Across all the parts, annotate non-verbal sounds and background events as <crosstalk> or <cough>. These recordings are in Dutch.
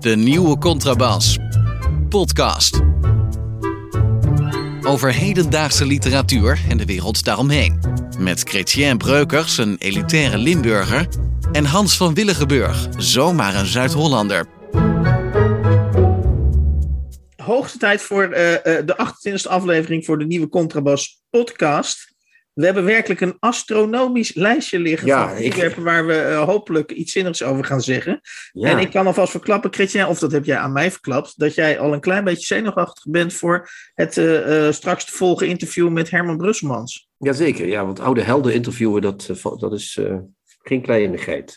De nieuwe Contrabas. Podcast. Over hedendaagse literatuur en de wereld daaromheen. Met Chrétien Breukers, een elitaire Limburger. En Hans van Willigenburg, zomaar een Zuid-Hollander. Hoogste tijd voor uh, uh, de 28e aflevering voor de nieuwe Contrabas podcast. We hebben werkelijk een astronomisch lijstje liggen Ja, van ik- onderwerpen waar we eh, hopelijk iets zinnigs over gaan zeggen. Ja. En ik kan alvast verklappen, Chrétien, of dat heb jij aan mij verklapt, dat jij al een klein beetje zenuwachtig bent voor het eh, eh, straks te volgen interview met Herman Brusselmans. Jazeker, ja, want oude helden interviewen, dat, dat is geen kleinigheid.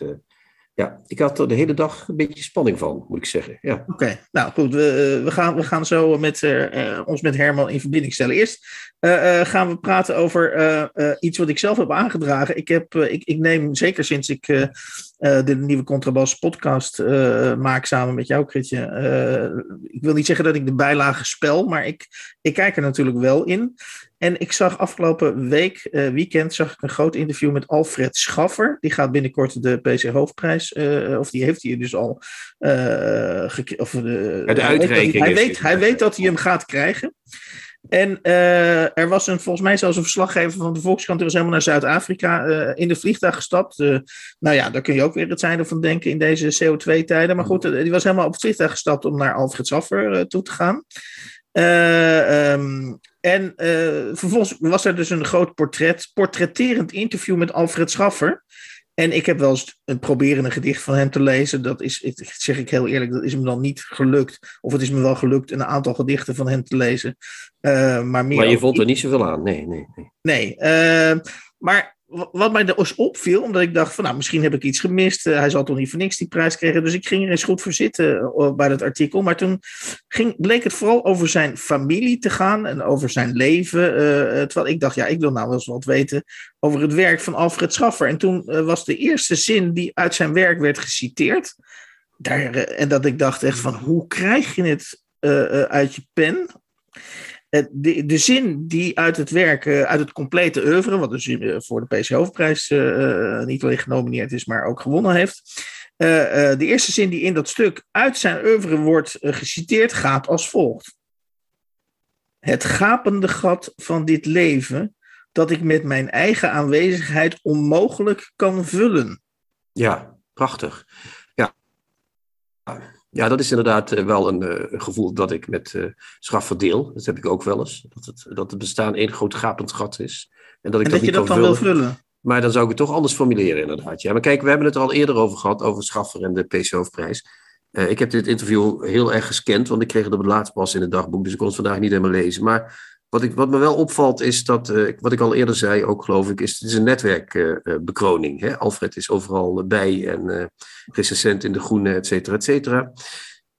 Ja, ik had er de hele dag een beetje spanning van, moet ik zeggen. Ja, Oké, nou goed, we, we, gaan, we gaan zo met, eh, eh, ons met Herman in verbinding stellen. Eerst eh, gaan we praten over iets wat ik zelf heb aangedragen. Ik, heb, ik, ik neem, zeker sinds ik de nieuwe Contrabas podcast maak samen met jou, Kritje. ik wil niet zeggen dat ik de bijlage spel, maar ik, ik kijk er natuurlijk wel in. En ik zag afgelopen week, eh, weekend, zag ik een groot interview met Alfred Schaffer. Die gaat binnenkort de PC Hoofdprijs, eh, of die heeft hij dus al eh, gek- of de, de hij weet dat hij- weet, dit. hij weet dat hij hem gaat krijgen. En eh, er was een, volgens mij zelfs een verslaggever van de Volkskrant, die was helemaal naar Zuid-Afrika eh, in de vliegtuig gestapt. Eh, nou ja, daar kun je ook weer het zijde van denken in deze CO2-tijden. Maar goed, eh, die was helemaal op het vliegtuig gestapt om naar Alfred Schaffer eh, toe te gaan. Eh, ehm, en eh, vervolgens was er dus een groot portret, portretterend interview met Alfred Schaffer. En ik heb wel eens een proberen een gedicht van hem te lezen. Dat is, ik, zeg ik heel eerlijk, dat is me dan niet gelukt. Of het is me wel gelukt een aantal gedichten van hem te lezen. Eh, maar meer maar je vond er niet zoveel aan. Nee, nee, nee. Nee, maar wat mij dus opviel, omdat ik dacht van nou, misschien heb ik iets gemist. Eh, hij zal toch niet voor niks die prijs krijgen. Dus ik ging er eens goed voor zitten eh, bij dat artikel. Maar toen ging, bleek het vooral over zijn familie te gaan en over zijn leven. eh, terwijl ik dacht, ja, ik wil nou wel eens wat weten over het werk van Alfred Schaffer. En toen was de eerste zin die uit zijn werk werd geciteerd. Daar, en dat ik dacht echt van, hoe krijg je het uit je pen? Eh, de, de zin die uit het werk, eh, uit het complete oeuvre, wat dus eh, voor de PC Hoofdprijs niet alleen genomineerd is, maar ook gewonnen heeft. de eerste zin die in dat stuk uit zijn oeuvre wordt geciteerd, gaat als volgt. Het gapende gat van dit leven, dat ik met mijn eigen aanwezigheid onmogelijk kan vullen. Ja, prachtig. Ja, ja dat is inderdaad eh, wel een eh, gevoel dat ik met eh Schaffer deel. Dat heb ik ook wel eens. Dat het, dat het bestaan één groot gapend gat is. En dat ik En dat, dat je niet dat kan dan vullen. wil vullen. Maar dan zou ik het toch anders formuleren, inderdaad. Ja, maar kijk, we hebben het er al eerder over gehad, over Schaffer en de PC Hoofdprijs. Eh, ik heb dit interview heel erg gescand, want ik kreeg het op het laatst pas in het dagboek, dus ik kon het vandaag niet helemaal lezen. Maar wat, ik, wat me wel opvalt is dat, eh, wat ik al eerder zei, ook geloof ik, is het is een netwerkbekroning. hè Alfred is overal bij en eh recensent in De Groene, et cetera, et cetera.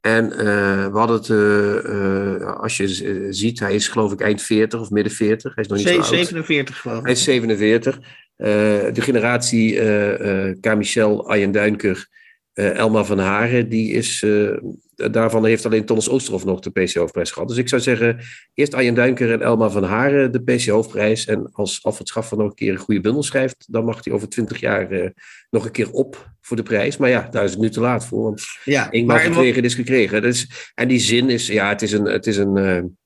En eh, we hadden het, eh, eh, als je eh, ziet, hij is geloof ik eind 40 of midden 40. Hij is nog niet zo oud. 47 geloof Hij ik. is 47. Eh, de generatie eh eh K-Michel, Arjen Duinker, eh, Elma van Haren, die is, eh, daarvan heeft alleen Thomas Oosterhoff nog de PC-hoofdprijs gehad. Dus ik zou zeggen, eerst Arjen Duinker en Elma van Haren de PC-hoofdprijs. En als Alfred Schaffer nog een keer een goede bundel schrijft, dan mag hij over 20 jaar eh, nog een keer op voor de prijs. Maar ja, daar is het nu te laat voor, want Ja, wat- gekregen is gekregen. Dus, en die zin is, ja, het is een... Het is een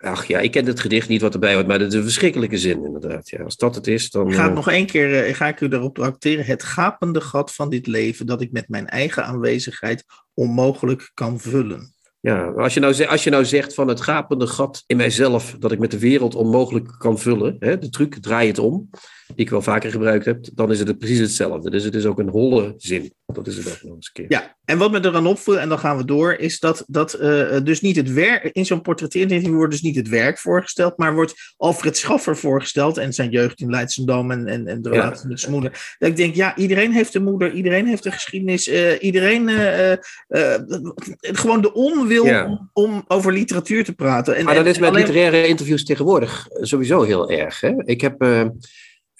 ach ja, ik ken het gedicht niet wat erbij hoort, maar het is een verschrikkelijke zin inderdaad. Ja, als dat het is, dan... Ik ga het eh, nog één keer, eh, ga ik u daarop tracteren. Het gapende gat van dit leven dat ik met mijn eigen aanwezigheid onmogelijk kan vullen. Ja, als je, nou, ze- als je nou zegt van het gapende gat in mijzelf, dat ik met de wereld onmogelijk kan vullen, hè, de truc, draai het om, die ik wel vaker gebruikt heb, dan is het precies hetzelfde. Dus het is ook een holle zin. Dat is het ook nog eens een keer. Ja, en wat me eraan opviel, en dan gaan we door, is dat, dat eh, dus niet het werk, in zo'n portretterend interview wordt dus niet het werk voorgesteld, maar wordt Alfred Schaffer voorgesteld en zijn jeugd in Leidschendam en, en, en de Ja. relatie met zijn moeder. Dat ik denk, ja, iedereen heeft een moeder, iedereen heeft een geschiedenis, eh, iedereen, eh, eh, eh, gewoon de onwil Ja. om, om over literatuur te praten. En, Maar dat en- is met alleen- literaire interviews tegenwoordig sowieso heel erg. Hè? Ik heb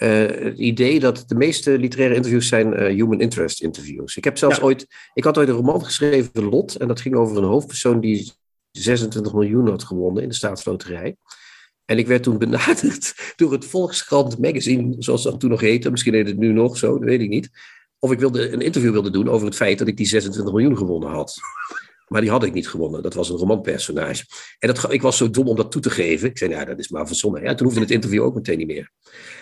eh, het idee dat de meeste literaire interviews zijn eh, human interest interviews. Ik heb zelfs Ja. ooit, ik had ooit een roman geschreven, Lot, en dat ging over een hoofdpersoon die 26 miljoen had gewonnen in de staatsloterij. En ik werd toen benaderd <laughs> door het Volkskrant magazine, zoals dat toen nog heette. Misschien heet het nu nog zo, dat weet ik niet. of ik wilde een interview wilde doen over het feit dat ik die 26 miljoen gewonnen had. Maar die had ik niet gewonnen. Dat was een romanpersonage. En dat, ik was zo dom om dat toe te geven. Ik zei, nou, dat is maar verzonnen. Ja, toen hoefde het interview ook meteen niet meer.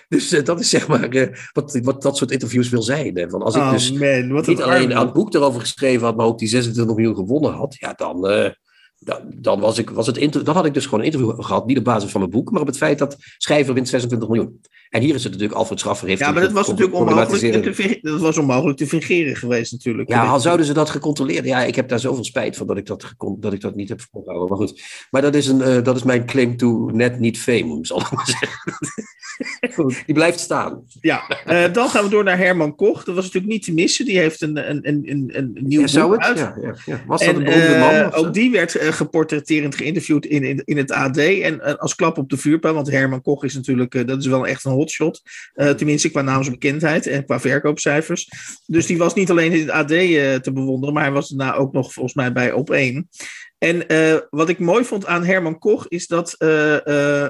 Dus uh, dat is zeg maar uh, wat, wat dat soort interviews wil zijn. Van als ik Oh, dus man, wat niet een alleen aan het boek erover geschreven had, maar ook die 26 miljoen gewonnen had, ja, dan, eh, dan, dan, was ik, was het dan had ik dus gewoon een interview gehad. Niet op basis van mijn boek, maar op het feit dat schrijver wint 26 miljoen. En hier is het natuurlijk, Alfred Schaffer heeft... Ja, maar dat was natuurlijk onmogelijk te, dat was onmogelijk te fingeren geweest natuurlijk. Ja, al zouden ze dat gecontroleerd. Ja, ik heb daar zoveel spijt van dat ik dat, dat, ik dat niet heb onthouden. Maar goed, maar dat is, een, eh, dat is mijn claim to net niet fame, zal ik maar zeggen. <laughs> Goed. Die blijft staan. Ja, eh, dan gaan we door naar Herman Koch. Dat was natuurlijk niet te missen. Die heeft een, een, een, een, een nieuw Ja, zou het? uit. Ja, ja, ja. Was dat En een beroemde eh, man? zo? ook die werd eh, geportretterend geïnterviewd in, in, in het AD. En eh, als klap op de vuurpijl, want Herman Koch is natuurlijk, eh, dat is wel echt een hotshot. Eh, tenminste qua naamsbekendheid en qua verkoopcijfers. Dus die was niet alleen in het AD eh, te bewonderen, maar hij was daarna ook nog volgens mij bij Op 1. En eh, wat ik mooi vond aan Herman Koch is dat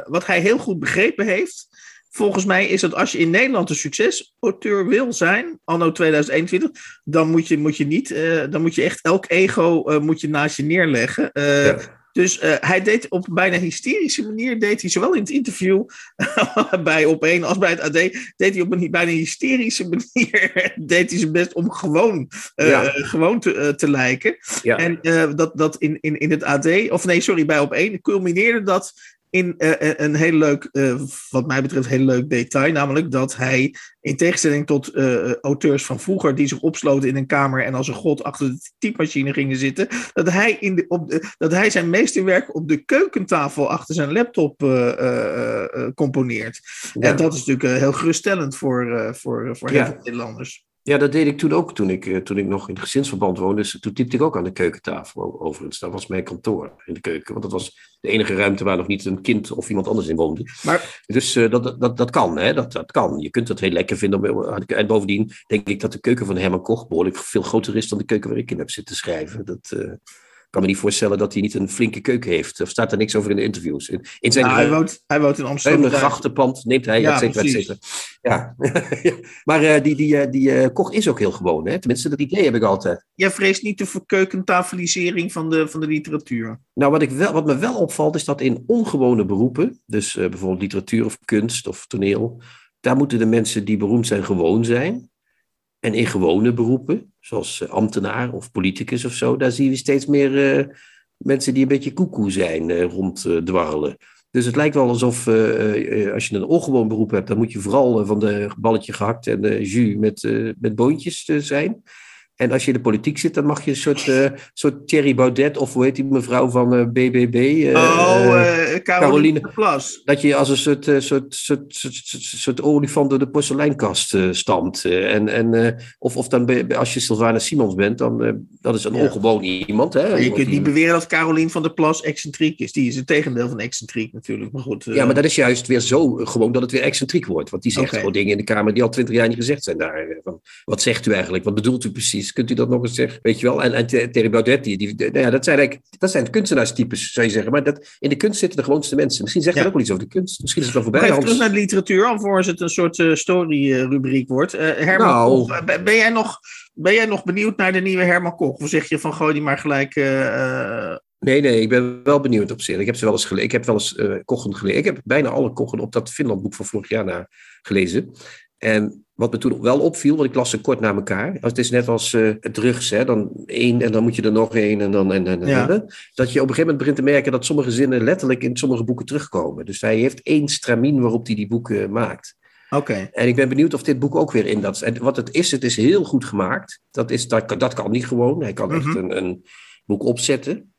wat hij heel goed begrepen heeft. Volgens mij is dat als je in Nederland een succesauteur wil zijn, anno 2021, dan moet je, moet je niet, dan moet je echt elk ego moet je naast je neerleggen. Dus eh, hij deed op een bijna hysterische manier, deed hij zowel in het interview <laughs> bij Op1 als bij het AD, deed hij op een bijna hysterische manier, <laughs> deed hij zijn best om gewoon, eh, Ja. gewoon te, eh, te lijken. Ja. En eh, dat, dat in, in, in het AD, of nee, sorry, bij op één, culmineerde dat in eh, een heel leuk, eh, wat mij betreft, heel leuk detail. Namelijk dat hij, in tegenstelling tot eh, auteurs van vroeger, die zich opsloten in een kamer en als een god achter de typemachine gingen zitten, dat hij, in de, op de, dat hij zijn meesterwerk op de keukentafel achter zijn laptop eh, eh, eh, componeert. Ja. En dat is natuurlijk eh, heel geruststellend voor, eh, voor, voor heel Ja. veel Nederlanders. Ja, dat deed ik toen ook, toen ik, eh, toen ik nog in het gezinsverband woonde. Dus toen typte ik ook aan de keukentafel overigens. Dat was mijn kantoor in de keuken. Want dat was de enige ruimte waar nog niet een kind of iemand anders in woonde. Maar Dus eh, dat, dat, dat kan, hè? Dat, dat kan. Je kunt dat heel lekker vinden. om- En bovendien denk ik dat de keuken van Herman Koch behoorlijk veel groter is dan de keuken waar ik in heb zitten schrijven. Dat eh, kan me niet voorstellen dat hij niet een flinke keuken heeft. Er staat er niks over in de interviews. In, in zijn nou, hij, eh, woont, hij woont in Amsterdam. een grachtenpand neemt hij, Ja, et cetera, et precies. cetera. <laughs> Ja. maar eh, die, die, eh, die eh, Koch is ook heel gewoon, hè? Tenminste, dat idee heb ik altijd. Jij vreest niet de verkeukentafelisering van de, van de literatuur. Nou, wat, ik wel, wat me wel opvalt, is dat in ongewone beroepen, dus bijvoorbeeld literatuur of kunst of toneel, daar moeten de mensen die beroemd zijn gewoon zijn. En in gewone beroepen, zoals eh, ambtenaar of politicus of zo, daar zie je steeds meer eh, mensen die een beetje koekoe zijn eh, ronddwarrelen. Dus het lijkt wel alsof eh, als je een ongewoon beroep hebt, dan moet je vooral van de balletje gehakt en de jus met, met boontjes zijn. En als je in de politiek zit, dan mag je een soort, eh, soort Thierry Baudet of hoe heet die mevrouw van BBB? eh, oh, eh, eh Caroline de Plas. dat je als een soort, soort, soort, soort, olifant door de porseleinkast stamt. en, en, of, of dan ben- als je Sylvana Simons bent, dan dat is een Ja. ongewoon iemand. Hè? je kunt niet beweren dat Caroline van der Plas excentriek is. Die is het tegendeel van excentriek natuurlijk. Maar goed, Ja, maar dat is juist weer zo gewoon dat het weer excentriek wordt. Want die zegt gewoon dingen in de Kamer die al twintig jaar niet gezegd zijn daar. Van, wat zegt u eigenlijk? Wat bedoelt u precies? Kunt u dat nog eens zeggen? Weet je wel? En, en Thierry Baudet, die, die, nou ja, dat, zijn eigenlijk, dat zijn kunstenaarstypes, zou je zeggen. Maar dat, in de kunst zitten de gewoonste mensen. Misschien zegt Ja. dat ook wel iets over de kunst. Misschien is het wel voorbij. even terug naar de literatuur, alvorens het een soort eh, story-rubriek wordt. Eh, Herman Nou. Koch, eh, ben, ben jij nog, ben jij nog benieuwd naar de nieuwe Herman Koch? Of zeg je van gooi die maar gelijk... Nee, nee, ik ben wel benieuwd op zich. Ik heb ze wel eens gelezen. Ik heb wel eens eh Kochen gelezen. Ik heb bijna alle Kochen op dat Finlandboek van vorig jaar na gelezen. En wat me toen wel opviel, want ik las ze kort na elkaar. Het is net als eh het drugs, hè? dan één en dan moet je er nog één. En dan, en, en, en- Ja. en- dat je op een gegeven moment begint te merken dat sommige zinnen letterlijk in sommige boeken terugkomen. Dus hij heeft één stramien waarop hij die boeken maakt. Oké, En ik ben benieuwd of dit boek ook weer in dat. En wat het is, het is heel goed gemaakt. Dat, is, dat, kan- dat kan niet gewoon. Hij kan echt Mhm. een, een boek opzetten.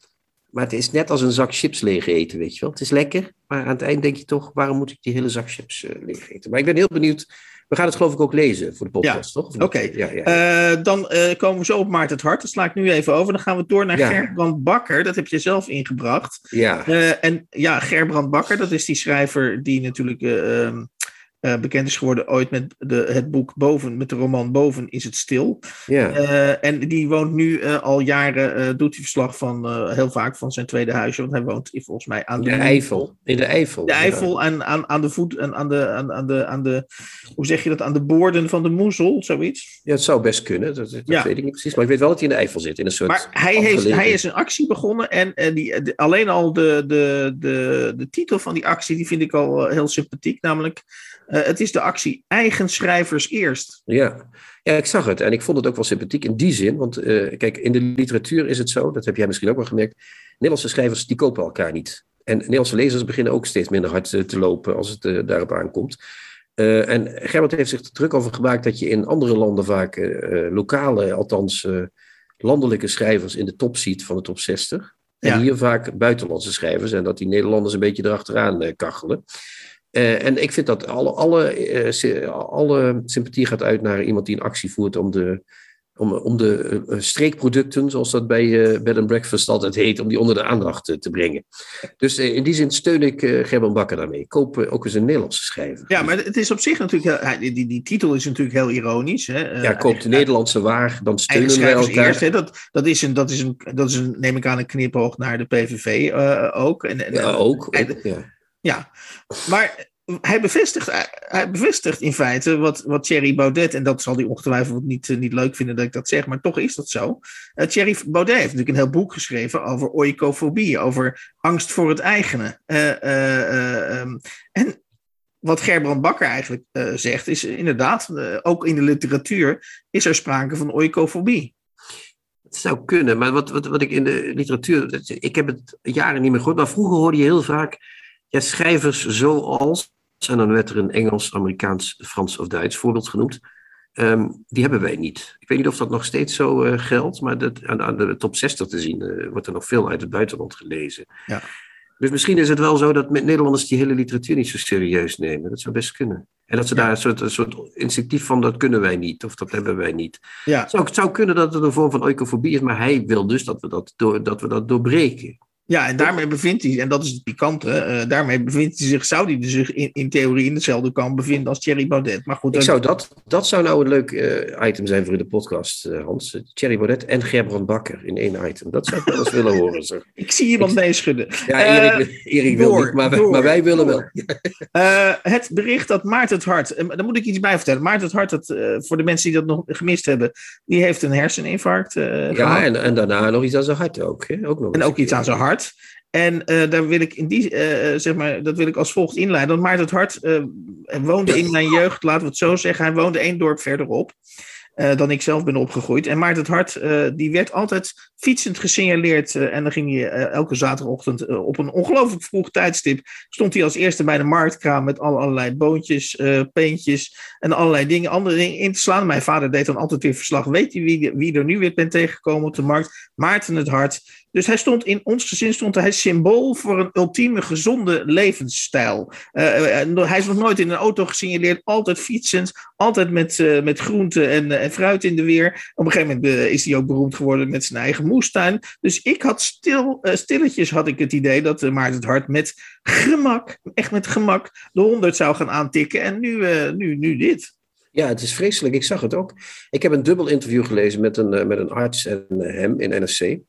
Maar het is net als een zak chips leeg eten, weet je wel. Het is lekker, maar aan het eind denk je toch, waarom moet ik die hele zak chips eh, leeg eten? Maar ik ben heel benieuwd. We gaan het geloof ik ook lezen voor de podcast, toch? Oké. Ja, ja. Eh, dan eh, komen we zo op Maarten het Hart. Dat sla ik nu even over. Dan gaan we door naar. Gerbrand Bakker. Dat heb je zelf ingebracht. ja. Eh, en ja, Gerbrand Bakker, dat is die schrijver die natuurlijk eh, ehm, uh, bekend is geworden ooit met de, het boek Boven, met de roman Boven is het stil. Ja. Uh, en die woont nu uh, al jaren, doet hij verslag van heel vaak van zijn tweede huisje, want hij woont volgens mij aan de, de Eifel. In de Eifel. De Eifel aan, aan, aan de voet en aan de, aan, aan, de, aan de, hoe zeg je dat, aan de boorden van de Moezel, zoiets. Ja, het zou best kunnen, dat, dat ja. weet ik niet precies, maar ik weet wel dat hij in de Eifel zit, in een soort Maar hij, heeft, hij is een actie begonnen en, en die, de, alleen al de, de, de, de titel van die actie, die vind ik al heel sympathiek, namelijk uh, het is de actie eigen schrijvers eerst. Ja. ja, ik zag het en ik vond het ook wel sympathiek in die zin. Want uh, kijk, in de literatuur is het zo, dat heb jij misschien ook wel gemerkt. Nederlandse schrijvers die kopen elkaar niet. En Nederlandse lezers beginnen ook steeds minder hard uh, te lopen als het daarop aankomt. en Gerbert heeft zich er druk over gemaakt dat je in andere landen vaak lokale, althans landelijke schrijvers in de top ziet van de top 60. En ja. hier vaak buitenlandse schrijvers en dat die Nederlanders een beetje erachteraan kachelen. Uh, en ik vind dat alle, alle, uh, alle sympathie gaat uit naar iemand die een actie voert om de, om, om de uh, streekproducten, zoals dat bij Bed and Breakfast altijd heet, om die onder de aandacht te brengen. Dus in die zin steun ik Gerben Bakker daarmee. Koop ook eens een Nederlandse schrijver. Ja, maar het is op zich natuurlijk, heel, die, die, die titel is natuurlijk heel ironisch. Hè? ja, koop de Nederlandse waar, dan steunen wij elkaar. Eerst, hè? Dat, dat, is een, dat, is een, dat is een, neem ik aan, een knipoog naar de PVV ook. En, en, ja, ook. ook ja. Ja, maar hij bevestigt, hij bevestigt in feite wat, wat Thierry Baudet, en dat zal hij ongetwijfeld niet, niet leuk vinden dat ik dat zeg, maar toch is dat zo. Uh, Thierry Baudet heeft natuurlijk een heel boek geschreven over oikofobie, over angst voor het eigene. Uh, um, en wat Gerbrand Bakker eigenlijk zegt, is inderdaad, ook in de literatuur, is er sprake van oikofobie. Het zou kunnen, maar wat, wat, wat ik in de literatuur, ik heb het jaren niet meer gehoord, maar vroeger hoorde je heel vaak ja, schrijvers zoals en dan werd er een Engels, Amerikaans, Frans of Duits voorbeeld genoemd. Um, die hebben wij niet. Ik weet niet of dat nog steeds zo uh, geldt, maar dat, aan, aan, de top 60 te zien uh, wordt er nog veel uit het buitenland gelezen. Ja. Dus misschien is het wel zo dat Nederlanders die hele literatuur niet zo serieus nemen. Dat zou best kunnen. En dat ze daar een soort, een soort instinctief van, dat kunnen wij niet, of dat hebben wij niet. Ja. Het, zou, het zou kunnen dat het een vorm van oikofobie is, maar hij wil dus dat we dat, door, dat, we dat doorbreken. Ja, en daarmee bevindt hij, en dat is het pikante, uh, daarmee bevindt hij zich, zou hij zich in, in theorie in dezelfde kamp bevinden als Thierry Baudet. Maar goed, Ik zou dat, dat zou nou een leuk uh, item zijn voor in de podcast, uh, Hans. Thierry Baudet en Gerbrand Bakker in één item. Dat zou ik wel eens willen horen. Zeg. <laughs> Ik zie iemand meeschudden. Ja, Erik, Erik wil niet, maar, wij, maar wij willen wel. <laughs> het bericht dat Maarten het Hart, daar moet ik iets bij vertellen. Maarten het Hart, dat, voor de mensen die dat nog gemist hebben, die heeft een herseninfarct Ja, en, en daarna nog iets aan zijn hart ook. Hè? ook nog en ook iets aan zijn hart. En uh, daar wil ik in die, uh, zeg maar, dat wil ik als volgt inleiden. Want Maarten het Hart woonde in mijn jeugd, laten we het zo zeggen. Hij woonde één dorp verderop. Dan ik zelf ben opgegroeid. En Maarten het Hart, die werd altijd fietsend gesignaleerd. En dan ging hij elke zaterdagochtend op een ongelooflijk vroeg tijdstip. Stond hij als eerste bij de marktkraam met allerlei boontjes, peentjes en allerlei dingen, andere dingen in te slaan. Mijn vader deed dan altijd weer verslag. Weet je wie, wie er nu weer bent tegengekomen op de markt? Maarten het Hart. Dus hij stond in ons gezin stond hij symbool voor een ultieme gezonde levensstijl. hij is nog nooit in een auto gesignaleerd, altijd fietsend, altijd met, met groenten en en fruit in de weer. Op een gegeven moment is hij ook beroemd geworden met zijn eigen moestuin. Dus ik had stil, stilletjes had ik het idee dat Maarten het Hart met gemak, echt met gemak, de 100 zou gaan aantikken. En nu, nu, nu dit. Ja, het is vreselijk. Ik zag het ook. Ik heb een dubbel interview gelezen met een, met een arts en hem in NRC.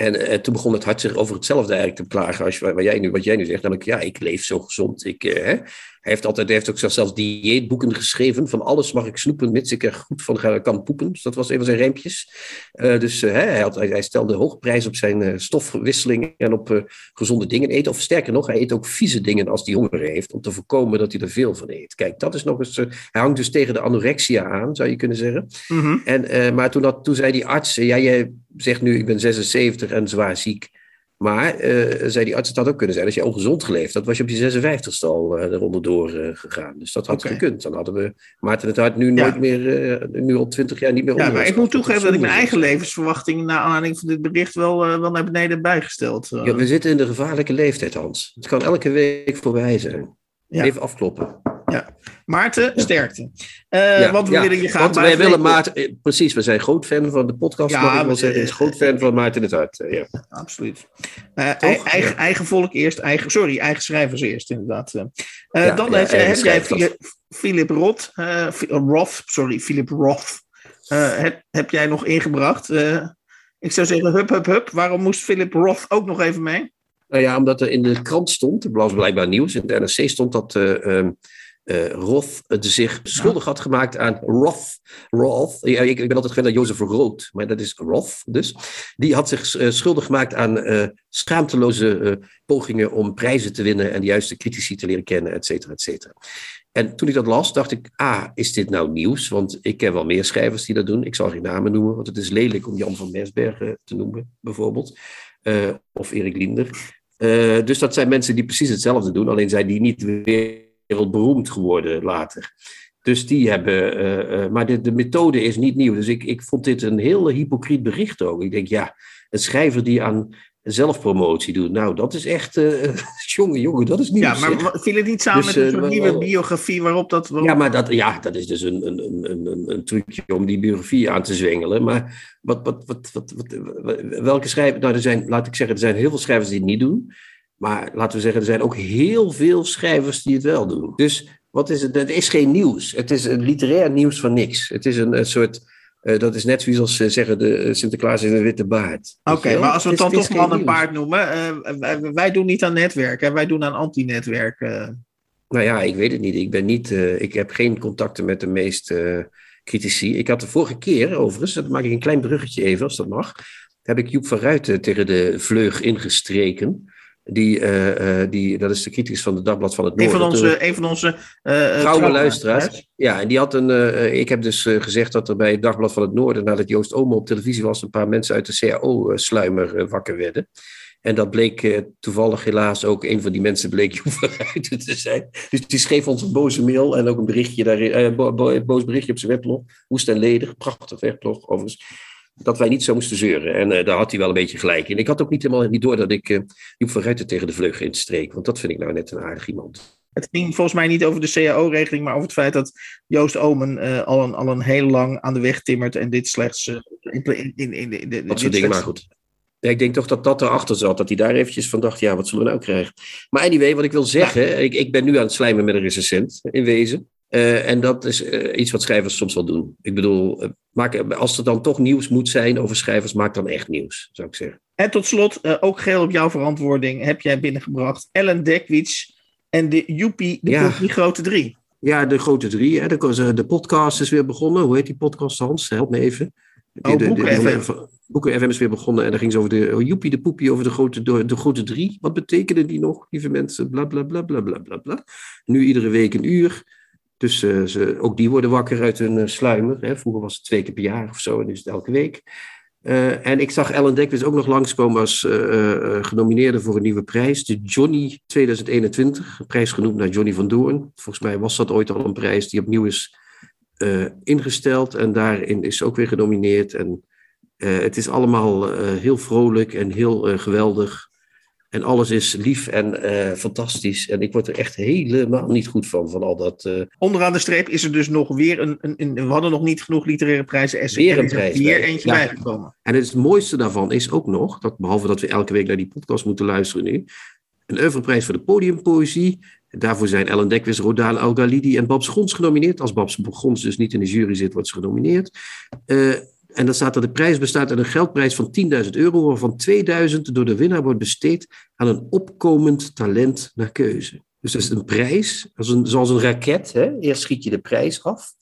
En uh, toen begon het hart zich over hetzelfde eigenlijk te plagen als wat jij nu, wat jij nu zegt. Namelijk, ja, ik leef zo gezond. Ik, hè. Hij heeft, altijd, hij heeft ook zelfs dieetboeken geschreven. Van alles mag ik snoepen, mits ik er goed van kan poepen. Dus dat was een van zijn rijmpjes. Uh, dus hij, had, hij, hij, stelde hoge prijs op zijn stofwisseling en op gezonde dingen eten. Of sterker nog, hij eet ook vieze dingen als hij honger heeft. Om te voorkomen dat hij er veel van eet. Kijk, dat is nog eens... hij hangt dus tegen de anorexia aan, zou je kunnen zeggen. Mm -hmm. en, maar toen, dat, toen zei die arts... ja, jij zegt nu, ik ben 76 en zwaar ziek. Maar, uh, zei die arts, het had ook kunnen zijn als je ongezond geleefd had, was je op je 56ste al uh, eronder door uh, gegaan. Dus dat had okay. gekund. Dan hadden we Maarten het Hart nu ja. nooit meer, nu al 20 jaar niet meer Ja, maar ik moet toegeven dat ik mijn eigen levensverwachting na aanleiding van dit bericht wel, wel naar beneden bijgesteld. Ja, we zitten in de gevaarlijke leeftijd, Hans. Het kan elke week voorbij zijn. Ja. Even afkloppen. Ja. Maarten, sterkte. Uh, ja, want we willen je graag Want wij willen Maarten, eh, precies, we zijn groot fan van de podcast. Ja, maar ik wil zeggen, is groot fan van Maarten het Hart. ja. Absoluut. Uh, eigen, eigen volk eerst, eigen, sorry, eigen schrijvers eerst, inderdaad. Dan heb, heb jij Philip Roth, Roth, sorry, Philip Roth, heb, heb jij nog ingebracht. ik zou zeggen, hup, hup, hup. Waarom moest Philip Roth ook nog even mee? Nou ja, omdat er in de krant stond, het was blijkbaar nieuws, in de NRC stond dat uh, uh, Roth zich schuldig had gemaakt aan Roth. Roth ja, ik, ik, ben altijd gewend aan Jozef Roth, maar dat is Roth dus. Die had zich uh, schuldig gemaakt aan uh, schaamteloze pogingen om prijzen te winnen en de juiste critici te leren kennen, et cetera, et cetera. En toen ik dat las, dacht ik, ah, is dit nou nieuws? Want ik ken wel meer schrijvers die dat doen. Ik zal geen namen noemen, want het is lelijk om Jan van Mersbergen te noemen, bijvoorbeeld. of Erik Linder. Uh, dus dat zijn mensen die precies hetzelfde doen, alleen zijn die niet wereldberoemd geworden later. Dus die hebben, uh, uh, maar de, de methode is niet nieuw. Dus ik, ik vond dit een heel hypocriet bericht ook. Ik denk, ja, een schrijver die aan zelfpromotie doet. Nou, dat is echt, uh, <laughs> jongen, jongen, dat is niet. Ja, maar viel het niet samen dus, met een nieuwe biografie waarop dat... Ja, maar dat, ja, dat is dus een, een, een, een, een trucje om die biografie aan te zwengelen. Maar wat, wat, wat, wat, wat, welke schrijvers... Nou, er zijn, laat ik zeggen, er zijn heel veel schrijvers die het niet doen. Maar laten we zeggen, er zijn ook heel veel schrijvers die het wel doen. Dus wat is het? Het is geen nieuws. Het is een literair nieuws van niks. Het is een, een soort uh, dat is net zoals ze zeggen, de, uh, Sinterklaas in een witte baard. Oké, maar als we het dan toch man en paard noemen. Uh, wij doen niet aan netwerk, hè? wij doen aan anti-netwerk. Nou ja, ik weet het niet. Ik, ben niet, ik heb geen contacten met de meeste critici. Ik had de vorige keer, overigens, dat maak ik een klein bruggetje even, als dat mag. Heb ik Joep van Ruiten tegen de vleug ingestreken. Die, uh, die, dat is de criticus van het Dagblad van het Noorden. Een van onze, een van onze uh, trouwe luisteraars. Ja, en die had een. ik heb dus gezegd dat er bij het Dagblad van het Noorden, nadat Joost Omo op televisie was, een paar mensen uit de CAO-sluimer wakker werden. En dat bleek toevallig helaas ook een van die mensen bleek <laughs> Joep te zijn. Dus die schreef ons een boze mail en ook een berichtje daarin, bo, bo, boos berichtje op zijn weblog. Woest en ledig, prachtig weblog overigens dat wij niet zo moesten zeuren. En uh, daar had hij wel een beetje gelijk in. Ik had ook niet helemaal niet door dat ik uh, Joep van Ruiten tegen de vleugel instreek. Want dat vind ik nou net een aardig iemand. Het ging volgens mij niet over de CAO-regeling, maar over het feit dat Joost Omen uh, al, een, al een heel lang aan de weg timmert en dit slechts. Uh, in, in, in, in, de, dat soort dingen, maar goed. Ja, ik denk toch dat dat erachter zat. Dat hij daar eventjes van dacht, ja, wat zullen we nou krijgen? Maar anyway, wat ik wil zeggen, ja. ik, ik ben nu aan het slijmen met een recensent, in wezen. Uh, en dat is uh, iets wat schrijvers soms wel doen. Ik bedoel, uh, maak, als er dan toch nieuws moet zijn over schrijvers, maak dan echt nieuws, zou ik zeggen. En tot slot, ook geheel op jouw verantwoording, heb jij binnengebracht Ellen Dekwits en de Joepie, de ja. grote drie. Ja, de grote drie. Hè. De, de podcast is weer begonnen. Hoe heet die podcast, Hans? Help me even. Oh, de, Boeken FM. Boeken FM is weer begonnen en dan ging ze over de oh, Joepie, de poepie, over de grote, de, de grote drie. Wat betekenen die nog, lieve mensen? Bla, bla, bla, bla, bla, bla, bla. Nu iedere week een uur. Dus uh, ze, ook die worden wakker uit hun uh, sluimer. Hè. Vroeger was het twee keer per jaar of zo, en nu is het elke week. Uh, en ik zag Ellen Dekwits ook nog langskomen als genomineerde voor een nieuwe prijs. De Johnny 2021, een prijs genoemd naar Johnny van Doorn. Volgens mij was dat ooit al een prijs die opnieuw is ingesteld. En daarin is ook weer genomineerd. En het is allemaal heel vrolijk en heel geweldig. En alles is lief en uh, fantastisch. En ik word er echt helemaal niet goed van, van al dat... Uh... Onderaan de streep is er dus nog weer een... een, een we hadden nog niet genoeg literaire prijzen. Er weer een prijs. Weer eentje ja. bijgekomen. En het mooiste daarvan is ook nog, dat behalve dat we elke week naar die podcast moeten luisteren nu, een oeuvreprijs voor de podiumpoëzie. Daarvoor zijn Ellen Dekwis, Rodaan Algalidi en Babs Gons genomineerd. Als Babs Gons dus niet in de jury zit, wordt ze genomineerd. Uh, en dan staat er de prijs bestaat uit een geldprijs van 10.000 euro, waarvan 2.000 door de winnaar wordt besteed aan een opkomend talent naar keuze. Dus dat is een prijs, als een, zoals een raket. Hè? Eerst schiet je de prijs af.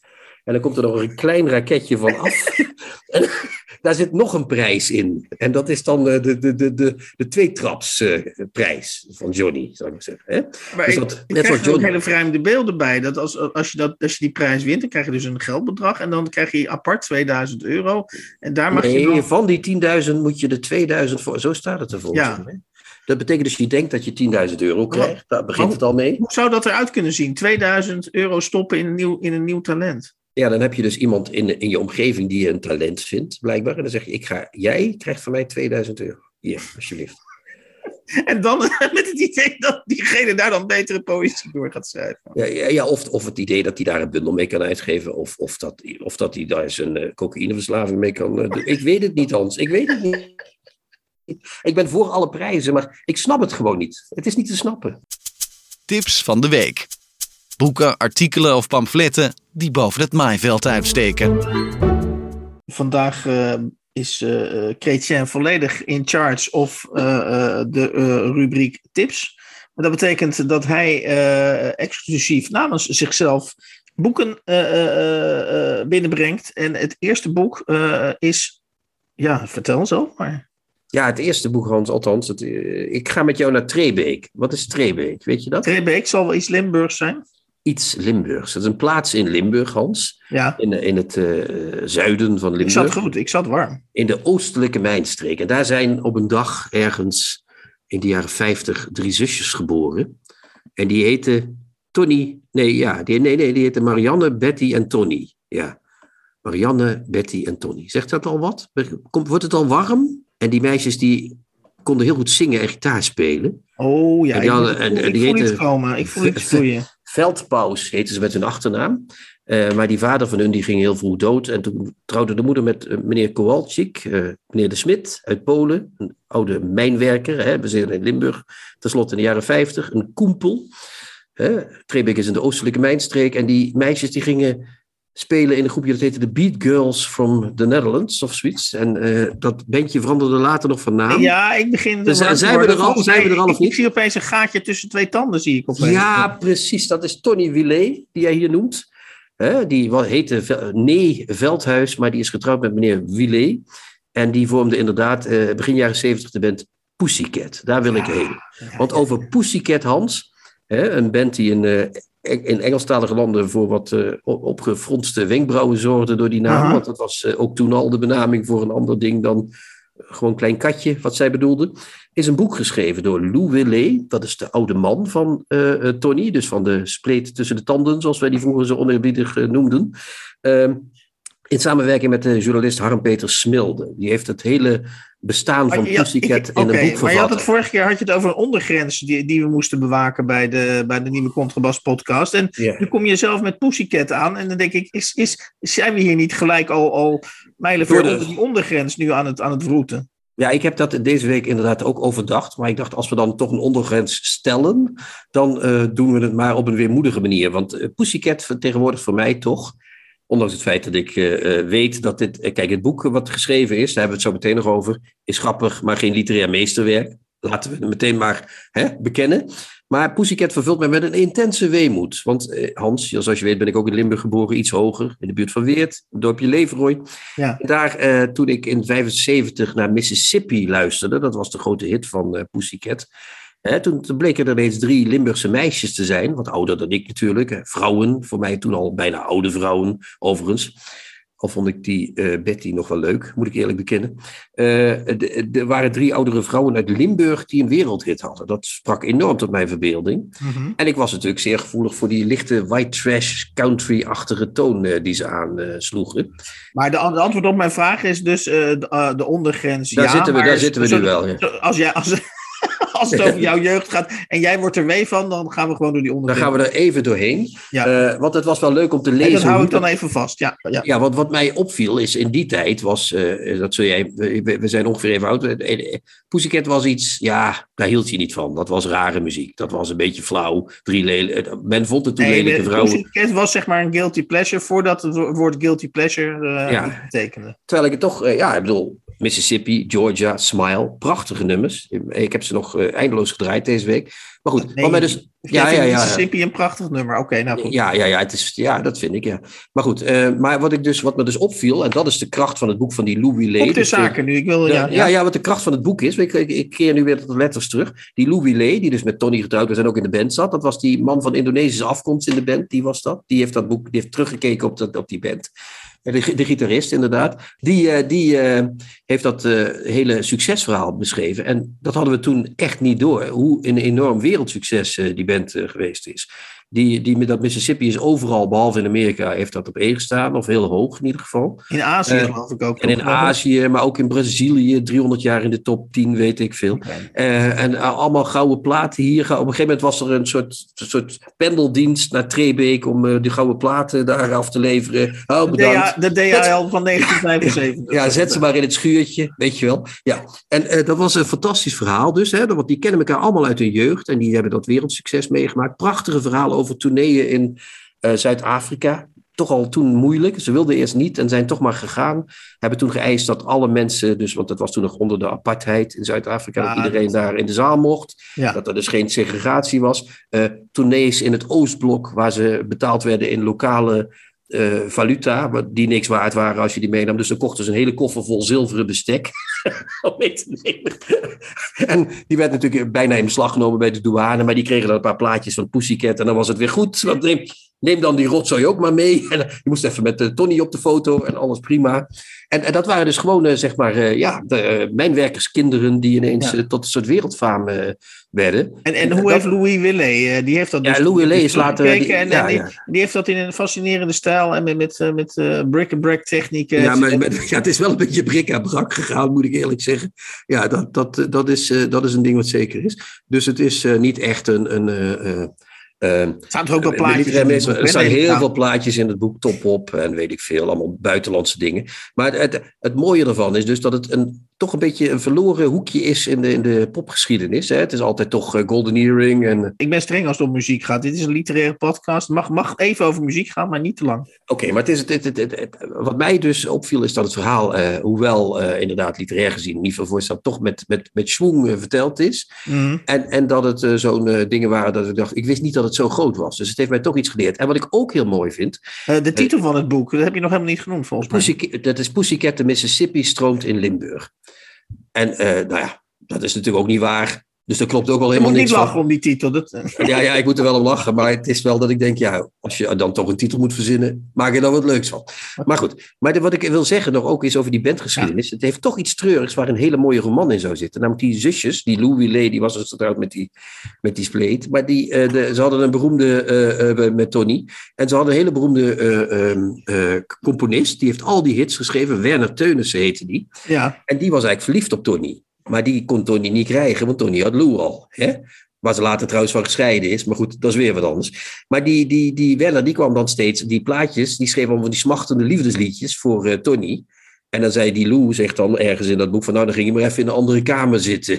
En dan komt er nog een klein raketje van af. en <laughs> daar zit nog een prijs in. En dat is dan de, de, de, de, de tweetrapsprijs van Johnny, zou ik zeggen. Hè? Maar dus dat, ik, net krijg Johnny... hele vreemde beelden bij. Dat als, als, je dat, als je die prijs wint, dan krijg je dus een geldbedrag. En dan krijg je apart 2000 euro. En daar mag nee, je dan... van die 10.000 moet je de 2000 voor... Zo staat het er volgens ja. mij. Dat betekent dus je denkt dat je 10.000 euro krijgt. Daar begint het al mee. Hoe zou dat eruit kunnen zien? 2000 euro stoppen in een nieuw, in een nieuw talent. Ja, dan heb je dus iemand in, in je omgeving die je een talent vindt, blijkbaar. En dan zeg je, ik ga, jij krijgt van mij 2000 euro. Hier, alsjeblieft. <laughs> En dan <laughs> met het idee dat diegene daar dan betere poëzie door gaat schrijven. Ja, ja, ja, of, of het idee dat hij daar een bundel mee kan uitgeven. Of, of, dat, of dat hij daar zijn uh, cocaïneverslaving mee kan. Uh, ik weet het niet, Hans. Ik weet het niet. Ik ben voor alle prijzen, maar ik snap het gewoon niet. Het is niet te snappen. Tips van de week. Boeken, artikelen of pamfletten die boven het maaiveld uitsteken. Vandaag uh, is uh, Chrétien volledig in charge of uh, de rubriek tips. Maar dat betekent dat hij exclusief namens zichzelf boeken binnenbrengt. En het eerste boek is, ja, vertel zo maar. Ja, het eerste boek, Hans, althans. Het, ik ga met jou naar Trebeek. Wat is Trebeek, weet je dat? Trebeek zal wel iets Limburgs zijn iets Limburgs. Het is een plaats in Limburg, Hans. Ja. In, in het uh, zuiden van Limburg. Ik zat goed, ik zat warm. In de oostelijke mijnstreek. En daar zijn op een dag ergens in de jaren 50 drie zusjes geboren. En die heten Tony. Nee, ja, die, nee, nee, die heten Marianne, Betty en Tony. Ja. Marianne, Betty en Tony. Zegt dat al wat? Komt, wordt het al warm? En die meisjes die konden heel goed zingen en gitaar spelen. Oh ja, en die hadden, ik, voel, en, ik die voel iets komen. Ik voel iets <laughs> vloeien. Veldpaus heten ze met hun achternaam. Uh, maar die vader van hun die ging heel vroeg dood. En toen trouwde de moeder met uh, meneer Kowalczyk, uh, meneer de Smit uit Polen. Een oude mijnwerker, hè, we zijn in Limburg. Ten slotte in de jaren 50, een koempel. Trebeek is in de oostelijke mijnstreek. En die meisjes die gingen spelen in een groepje dat heette de Beat Girls from the Netherlands of zoiets. En uh, dat bandje veranderde later nog van naam. Ja, ik begin. Dus, zijn we er al? Zijn we er al of niet? Ik zie opeens een gaatje tussen twee tanden, zie ik opeens. Ja, precies. Dat is Tony Willet, die jij hier noemt. Die heette Nee Veldhuis, maar die is getrouwd met meneer Willet. En die vormde inderdaad uh, begin jaren zeventig de band Pussycat. Daar wil ik heen. Want over Pussycat, Hans, hè, een band die in uh, in Engelstalige landen voor wat uh, opgefronste wenkbrauwen zorgde door die naam. Aha. Want dat was uh, ook toen al de benaming voor een ander ding dan gewoon klein katje, wat zij bedoelde. Is een boek geschreven door Lou Willet. Dat is de oude man van uh, Tony. Dus van de spleet tussen de tanden, zoals wij die vroeger zo oneerbiedig noemden. Ehm, in samenwerking met de journalist Harm-Peter Smilde. Die heeft het hele bestaan van ja, Pussycat ik, in een boek vervat. Maar je had het vorige keer had je het over een ondergrens die, die we moesten bewaken bij de, bij de nieuwe Contrabas podcast. En yeah. nu kom je zelf met Pussycat aan. En dan denk ik, is, is, zijn we hier niet gelijk al, al mijlenver onder die ondergrens nu aan het, aan het vroeten? Ja, ik heb dat deze week inderdaad ook overdacht. Maar ik dacht, als we dan toch een ondergrens stellen, dan uh, doen we het maar op een weermoedige manier. Want uh, Pussycat vertegenwoordigt voor mij toch Ondanks het feit dat ik uh, weet dat dit. Uh, kijk, het boek wat geschreven is, daar hebben we het zo meteen nog over. Is grappig, maar geen literair meesterwerk. Laten we het meteen maar hè, bekennen. Maar Pussycat vervult mij met een intense weemoed. Want Hans, zoals je weet, ben ik ook in Limburg geboren, iets hoger, in de buurt van Weert, het dorpje Leveroy. Ja. Daar, toen ik in 75 naar Mississippi luisterde, dat was de grote hit van Pussycat toen, toen, bleken er ineens drie Limburgse meisjes te zijn, wat ouder dan ik natuurlijk. Vrouwen, voor mij toen al bijna oude vrouwen, overigens. Al vond ik die uh, Betty nog wel leuk, moet ik eerlijk bekennen. Uh, er waren drie oudere vrouwen uit Limburg die een wereldhit hadden. Dat sprak enorm tot mijn verbeelding. Mm-hmm. En ik was natuurlijk zeer gevoelig voor die lichte white trash country-achtige toon uh, die ze aansloegen. maar de, de, antwoord op mijn vraag is dus de, de ondergrens. Daar ja, zitten we, daar zitten we nu wel. Ja. Als jij, als, als het <laughs> over jouw jeugd gaat en jij wordt er wee van, dan gaan we gewoon door die onderwerpen. Dan gaan we er even doorheen. Ja. Uh, want het was wel leuk om te lezen. En dat hou ik dan even vast. Ja, ja. ja want wat mij opviel is in die tijd was, uh, dat zul jij, we, zijn ongeveer even oud. Eh, Pussycat was iets, ja, daar hield je niet van. Dat was rare muziek. Dat was een beetje flauw. Drie men vond het toen nee, lelijke vrouwen. Pussycat was zeg maar een guilty pleasure voordat het woord guilty pleasure uh, ja. betekende. Terwijl ik het toch, ja, ik bedoel, Mississippi, Georgia, Smile. Prachtige nummers. Ik heb ze nog uh, eindeloos gedraaid deze week. Maar goed, nee, dus, ja, ja, ja, Mississippi een prachtig nummer. Oké, okay, nou goed. Ja, ja, ja, het is, ja, dat vind ik, ja. Maar goed, uh, maar wat, ik dus, wat me dus opviel, en dat is de kracht van het boek van die Louis Lay. Op de zaken nu, ik wil... Ja, ja, ja, ja, wat de kracht van het boek is, ik, ik, ik keer nu weer de letters terug. Die Louis Lay, die dus met Tony getrouwd was en ook in de band zat, dat was die man van Indonesische afkomst in de band, die was dat. Die heeft dat boek, die heeft teruggekeken op, dat, op die band. De, gitarist, inderdaad. Die, uh, die uh, heeft dat uh, hele succesverhaal beschreven. En dat hadden we toen echt niet door. Hoe een enorm wereldsucces die band geweest is. Die, die, dat Mississippi is overal, behalve in Amerika, heeft dat op één gestaan. Of heel hoog in ieder geval. In Azië Eh, geloof ik ook. En in? Azië, maar ook in Brazilië, 300 jaar in de top 10, weet ik veel. Eh, en uh, allemaal gouden platen hier. Op een gegeven moment was er een soort, soort pendeldienst naar Trebeek om uh, die gouden platen daar af te leveren. Oh, De, bedankt. De DHL van 1975. <laughs> Ja, zet ze maar in het schuurtje, weet je wel. Ja, en dat was een fantastisch verhaal dus, hè, want die kennen elkaar allemaal uit hun jeugd en die hebben dat wereldsucces meegemaakt. Prachtige verhalen over tourneeën in uh, Zuid-Afrika. Toch al toen moeilijk. Ze wilden eerst niet en zijn toch maar gegaan. Hebben toen geëist dat alle mensen, dus, want dat was toen nog onder de apartheid in Zuid-Afrika, ja, dat iedereen daar in de zaal mocht. Ja. Dat er dus geen segregatie was. Uh, tournees in het Oostblok, waar ze betaald werden in lokale uh, valuta, die niks waard waren als je die meenam. Dus dan kochten ze een hele koffer vol zilveren bestek <laughs> <laughs> om mee te nemen. en die werd natuurlijk bijna in beslag genomen bij de douane, maar die kregen dan een paar plaatjes van Pussycat en dan was het weer goed. Want neem, dan die rotzooi ook maar mee. <laughs> En je moest even met de Tony op de foto en alles prima. En, en dat waren dus gewoon, zeg maar, ja, de mijnwerkerskinderen die ineens ja. tot een soort wereldfaam werden. En, en hoe heeft Louis Willet, die heeft dat ja, dus Louis Willet is later... Die, en, ja, en die, die, heeft dat in een fascinerende stijl en met, met, met uh, brick-and-brack technieken. Ja, maar met, <laughs> ja, het is wel een beetje brik-en-brak gegaan, moet ik eerlijk zeggen. Ja, dat, dat, dat, is, dat is een ding wat zeker is. Dus het is uh, niet echt een... een Uh, staan er ook wel plaatjes in het boek, Er staan heel veel plaatjes in het boek, top op en weet ik veel, allemaal buitenlandse dingen. Maar het, het, het mooie ervan is dus dat het een, toch een beetje een verloren hoekje is in de, in de popgeschiedenis. Hè? Het is altijd toch uh, Golden Earring. En... Ik ben streng als het om muziek gaat. Dit is een literaire podcast. Mag, mag even over muziek gaan, maar niet te lang. Oké, okay, maar het is, het, het, wat mij dus opviel is dat het verhaal, uh, hoewel uh, inderdaad literair gezien niet veel voorstel, toch met, met, met schwung verteld is. Mhm. Mm. En, en dat het zo'n dingen waren dat ik dacht, ik wist niet dat het zo groot was. Dus het heeft mij toch iets geleerd. En wat ik ook heel mooi vind. de titel van het boek, dat heb je nog helemaal niet genoemd volgens mij. Pussy, dat is Pussycat de Mississippi stroomt in Limburg. En nou ja, dat is natuurlijk ook niet waar. Dus dat klopt ook wel helemaal niks niks van. niet lachen om die titel. Dat... Ja, ja, ik moet er wel om lachen. Maar het is wel dat ik denk, ja, als je dan toch een titel moet verzinnen, maak er dan wat leuks van. Maar goed, maar wat ik wil zeggen nog ook is over die bandgeschiedenis. Ja. Het heeft toch iets treurigs waar een hele mooie roman in zou zitten. Namelijk die zusjes, die Louis Willet, die was dus getrouwd met die, met die Spleet. Maar die, uh, de, ze hadden een beroemde, uh, uh, met Tony. En ze hadden een hele beroemde componist. Die heeft al die hits geschreven. Werner Teunissen heette die. Ja. En die was eigenlijk verliefd op Tony. Maar die kon Tony niet krijgen, want Tony had Lou al. Hè? Waar ze later trouwens van gescheiden is. Maar goed, dat is weer wat anders. Maar die, die, die Weller, die kwam dan steeds, die plaatjes, die schreef allemaal die smachtende liefdesliedjes voor uh, Tony. En dan zei die Lou, zegt dan ergens in dat boek van, nou dan ging je maar even in een andere kamer zitten.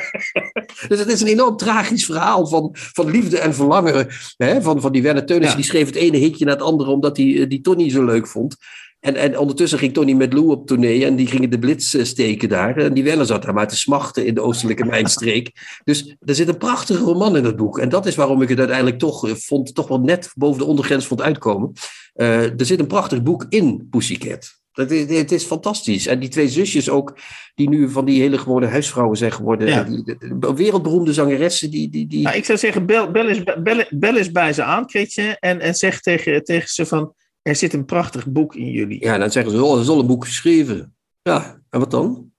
<laughs> dus het is een enorm tragisch verhaal van, van liefde en verlangen. Hè? Van, van die Werner Teunissen, ja. die schreef het ene hitje naar het andere, omdat hij uh, die Tony zo leuk vond. En, en ondertussen ging Tony met Lou op tournee en die gingen de blitz steken daar. En die Werner zat daar maar te smachten in de oostelijke mijnstreek. Dus er zit een prachtige roman in het boek. En dat is waarom ik het uiteindelijk toch vond, toch wel net boven de ondergrens vond uitkomen. Uh, er zit een prachtig boek in Pussycat. Dat is, het is fantastisch. En die twee zusjes ook, die nu van die hele gewone huisvrouwen zijn geworden. Ja. Die, de, de wereldberoemde zangeressen. Die, die, die... Nou, ik zou zeggen, bel, bel, eens, bel, bel eens bij ze aan, Kritje. En, en zeg tegen, tegen ze van, er zit een prachtig boek in jullie. Ja, dan zeggen ze, oh, er is al een boek geschreven. Ja, en wat dan?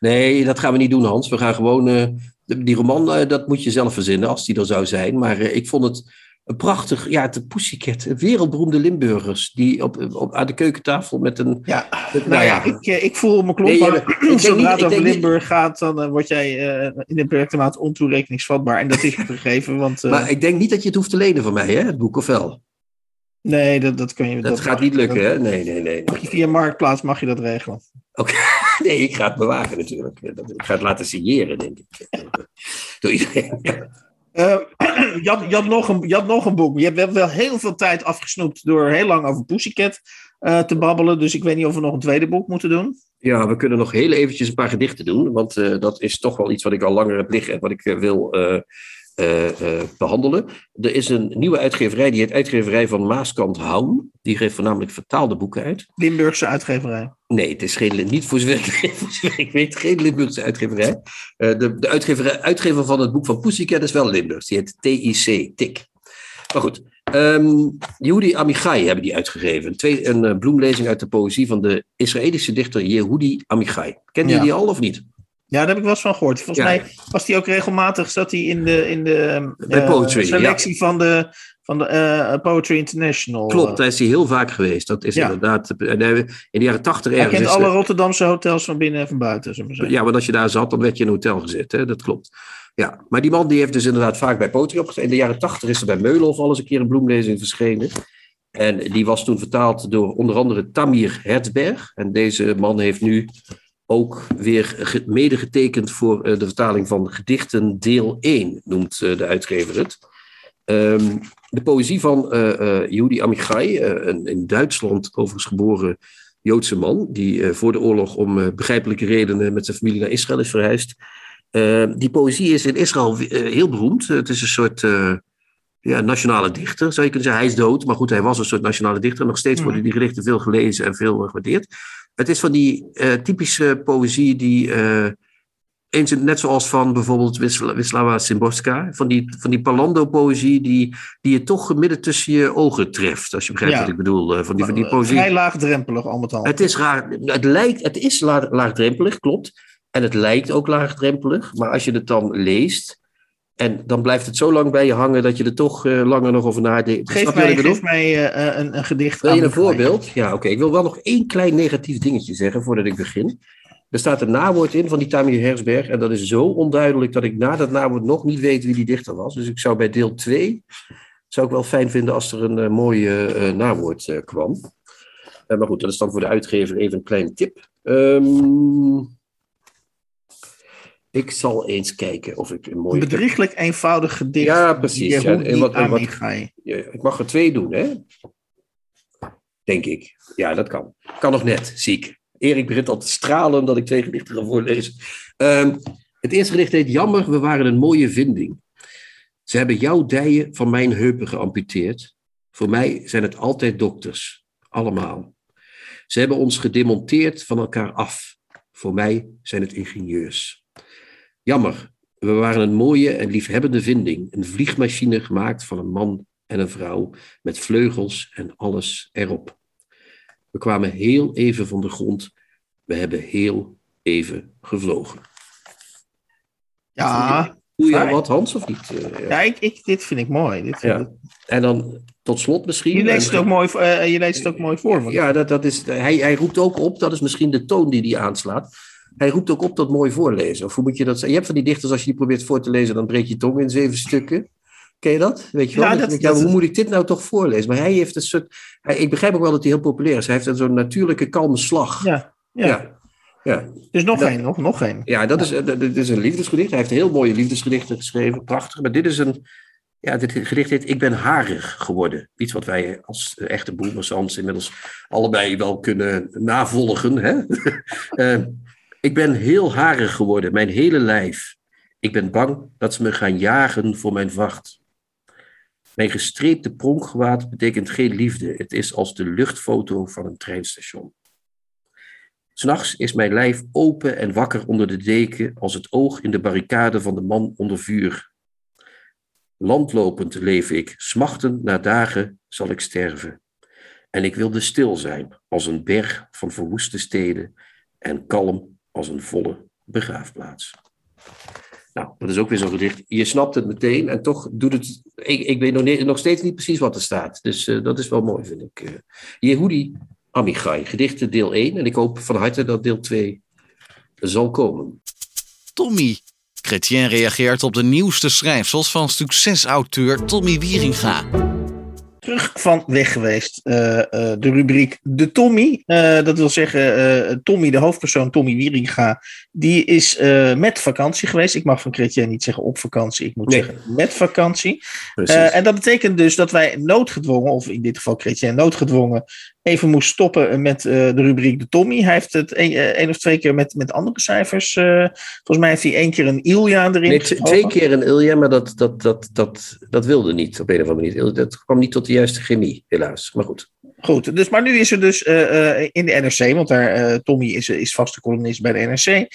Nee, dat gaan we niet doen, Hans. We gaan gewoon, uh, die roman, uh, dat moet je zelf verzinnen, als die er zou zijn. Maar uh, ik vond het een prachtig, ja, de Pussycat, wereldberoemde Limburgers, die op, op, aan de keukentafel met een... Ja, met, nou ja, ik, ik voel me klompen. Nee, ja, Zodra het over Limburg niet... gaat, dan word jij in de beperkte maat ontoerekeningsvatbaar. En dat is <laughs> gegeven, want... maar ik denk niet dat je het hoeft te lenen van mij, hè, het boek, of wel? Nee, dat, dat kun je... Dat, dat gaat niet lukken, hè? Nee, nee, nee. Via Marktplaats mag je dat regelen. Oké, okay. <laughs> nee, ik ga het bewaken natuurlijk. Ik ga het laten signeren, denk ik. <laughs> Door iedereen. Uh, <clears throat> je, had, je, had nog een, je had nog een boek. Je hebt wel heel veel tijd afgesnoept door heel lang over Pussycat uh, te babbelen. Dus ik weet niet of we nog een tweede boek moeten doen. Ja, we kunnen nog heel eventjes een paar gedichten doen. Want uh, dat is toch wel iets wat ik al langer heb liggen en wat ik wil uh, uh, behandelen. Er is een nieuwe uitgeverij, die heet Uitgeverij van Maaskant Houn. Die geeft voornamelijk vertaalde boeken uit. Limburgse uitgeverij? Nee, het is geen, niet voor zover, <laughs> voor zover ik weet, geen Limburgse uitgeverij. Uh, de de uitgever, uitgever van het boek van Pussycat is wel Limburgs. Die heet TIC, TIC. Maar goed, um, Yehudi Amichai hebben die uitgegeven. Twee, een bloemlezing uit de poëzie van de Israëlische dichter Yehudi Amichai. Ken je Ja. die al of niet? Ja, daar heb ik wel eens van gehoord. Volgens Ja. mij was hij ook regelmatig zat hij in de, in de Bij eh, Poetry, selectie van de, van de eh, Poetry International. Klopt, daar is hij heel vaak geweest. Dat is Ja. inderdaad. Hij- in de jaren tachtig Hij ergens. kent is- alle Rotterdamse hotels van binnen en van buiten. Maar zeggen. Ja, want als je daar zat, dan werd je in een hotel gezet. Hè? Dat klopt. Ja, maar die man die heeft dus inderdaad vaak bij Potri opgetreden. In de jaren tachtig is er bij Meulhof al eens een keer een bloemlezing verschenen. En die was toen vertaald door onder andere Tamir Hertzberg. En deze man heeft nu ook weer ge- mede getekend voor eh, de vertaling van Gedichten deel 1, noemt eh, de uitgever het. Ehm, de poëzie van eh Yehudi Amichai, een in Duitsland overigens geboren Joodse man, die voor de oorlog om begrijpelijke redenen met zijn familie naar Israël is verhuisd. Eh, die poëzie is in Israël heel beroemd. het is een soort ja, nationale dichter, zou je kunnen zeggen. Hij is dood, maar goed, hij was een soort nationale dichter. Nog steeds Mhm. worden die gedichten veel gelezen en veel gewaardeerd. Het is van die eh, typische poëzie die, eh, net zoals van bijvoorbeeld Wisława Szymborska, van die, van die Palando-poëzie die, die je toch midden tussen je ogen treft, als je begrijpt Ja. wat ik bedoel. eh, van die, van die poëzie. Vrij laagdrempelig al met al. Het is raar. Het, lijkt, het is la- laagdrempelig, klopt. En het lijkt ook laagdrempelig. Maar als je het dan leest. En dan blijft het zo lang bij je hangen dat je er toch eh, langer nog over nadenkt. Geef mij, ik geef mij eh, eh, een, een gedicht Wil je een voorbeeld? Ja, oké. Ik wil wel nog één klein negatief dingetje zeggen voordat ik begin. Er staat een nawoord in van die Tamir Hersberg. En dat is zo onduidelijk dat ik na dat nawoord nog niet weet wie die dichter was. Dus ik zou bij deel 2. Zou ik wel fijn vinden als er een eh, mooi nawoord kwam. Maar goed, dat is dan voor de uitgever even een klein tip. Ehm, ik zal eens kijken of ik een Een mooie. bedrieglijk eenvoudig gedicht. Ja, precies. Ja, en wat- en wat- Amichai. Ja, ik mag er twee doen, hè? Denk ik. Ja, dat kan. Kan nog net, zie ik. Erik begint al te stralen dat ik twee gedichten ga voorlezen. Ehm, het eerste gedicht heet Jammer, we waren een mooie vinding. Ze hebben jouw dijen van mijn heupen geamputeerd. Voor mij zijn het altijd dokters. Allemaal. Ze hebben ons gedemonteerd van elkaar af. Voor mij zijn het ingenieurs. Jammer, we waren een mooie en liefhebbende vinding. Een vliegmachine gemaakt van een man en een vrouw met vleugels en alles erop. We kwamen heel even van de grond. We hebben heel even gevlogen. Ja, Doe je al fijn. wat, Hans, of niet? Eh, ja. ja ik, ik, dit vind ik mooi. Dit vind Ja. ik- En dan tot slot misschien. Je leest het ook mooi, voor- eh, je leest het ook mooi voor. want- Ja, dat, dat is, hij, hij roept ook op, dat is misschien de toon die hij aanslaat. Hij roept ook op tot mooi voorlezen. Of hoe moet je dat? Je hebt van die dichters, als je die probeert voor te lezen, dan breek je tong in zeven stukken. Ken je dat? Weet je wel? Ja, Dat dat- ja, dat- hoe moet ik dit nou toch voorlezen? Maar hij heeft een soort. Hij, ik begrijp ook wel dat hij heel populair is. Hij heeft een zo'n natuurlijke, kalme slag. Ja, ja. ja. ja. Dus nog Dat- één, nog, nog één. Ja, dat is, dat, is een liefdesgedicht. Hij heeft heel mooie liefdesgedichten geschreven, prachtig. Maar dit is een, ja, dit gedicht heet Ik ben harig geworden. Iets wat wij als echte boemersans inmiddels allebei wel kunnen navolgen. Hè? <laughs> Eh, ik ben heel harig geworden, mijn hele lijf. Ik ben bang dat ze me gaan jagen voor mijn vacht. Mijn gestreepte pronkgewaad betekent geen liefde. Het is als de luchtfoto van een treinstation. S'nachts is mijn lijf open en wakker onder de deken als het oog in de barricade van de man onder vuur. Landlopend leef ik, smachtend naar dagen zal ik sterven. En ik wilde stil zijn als een berg van verwoeste steden en kalm als een volle begraafplaats. Nou, dat is ook weer zo'n gedicht. Je snapt het meteen en toch doet het. Ik, ik weet nog, nog steeds niet precies wat er staat. Dus eh, dat is wel mooi, vind ik. eh. Yehudi Amichai, gedichten deel 1. En ik hoop van harte dat deel 2 zal komen. Tommy. Chrétien reageert op de nieuwste schrijfsels van succesauteur Tommy Wieringa. Terug van weg geweest. eh, eh, de rubriek De Tommy. Eh, dat wil zeggen, Tommy, de hoofdpersoon Tommy Wieringa, die is met vakantie geweest. Ik mag van Chrétien niet zeggen op vakantie, ik moet Nee. zeggen met vakantie. En dat betekent dus dat wij noodgedwongen, of in dit geval Chrétien noodgedwongen, even moest stoppen met eh, de rubriek De Tommy. Hij heeft het een, eh, één of twee keer met, met andere cijfers. eh, volgens mij heeft hij één keer een Ilja erin nee, twee keer een Ilja, maar dat, dat, dat, dat, dat wilde niet op een of andere manier. Dat kwam niet tot de juiste chemie, helaas. Maar goed. Goed, dus, maar nu is er dus uh, in de NRC, want daar, uh, Tommy is, is vaste columnist bij de NRC,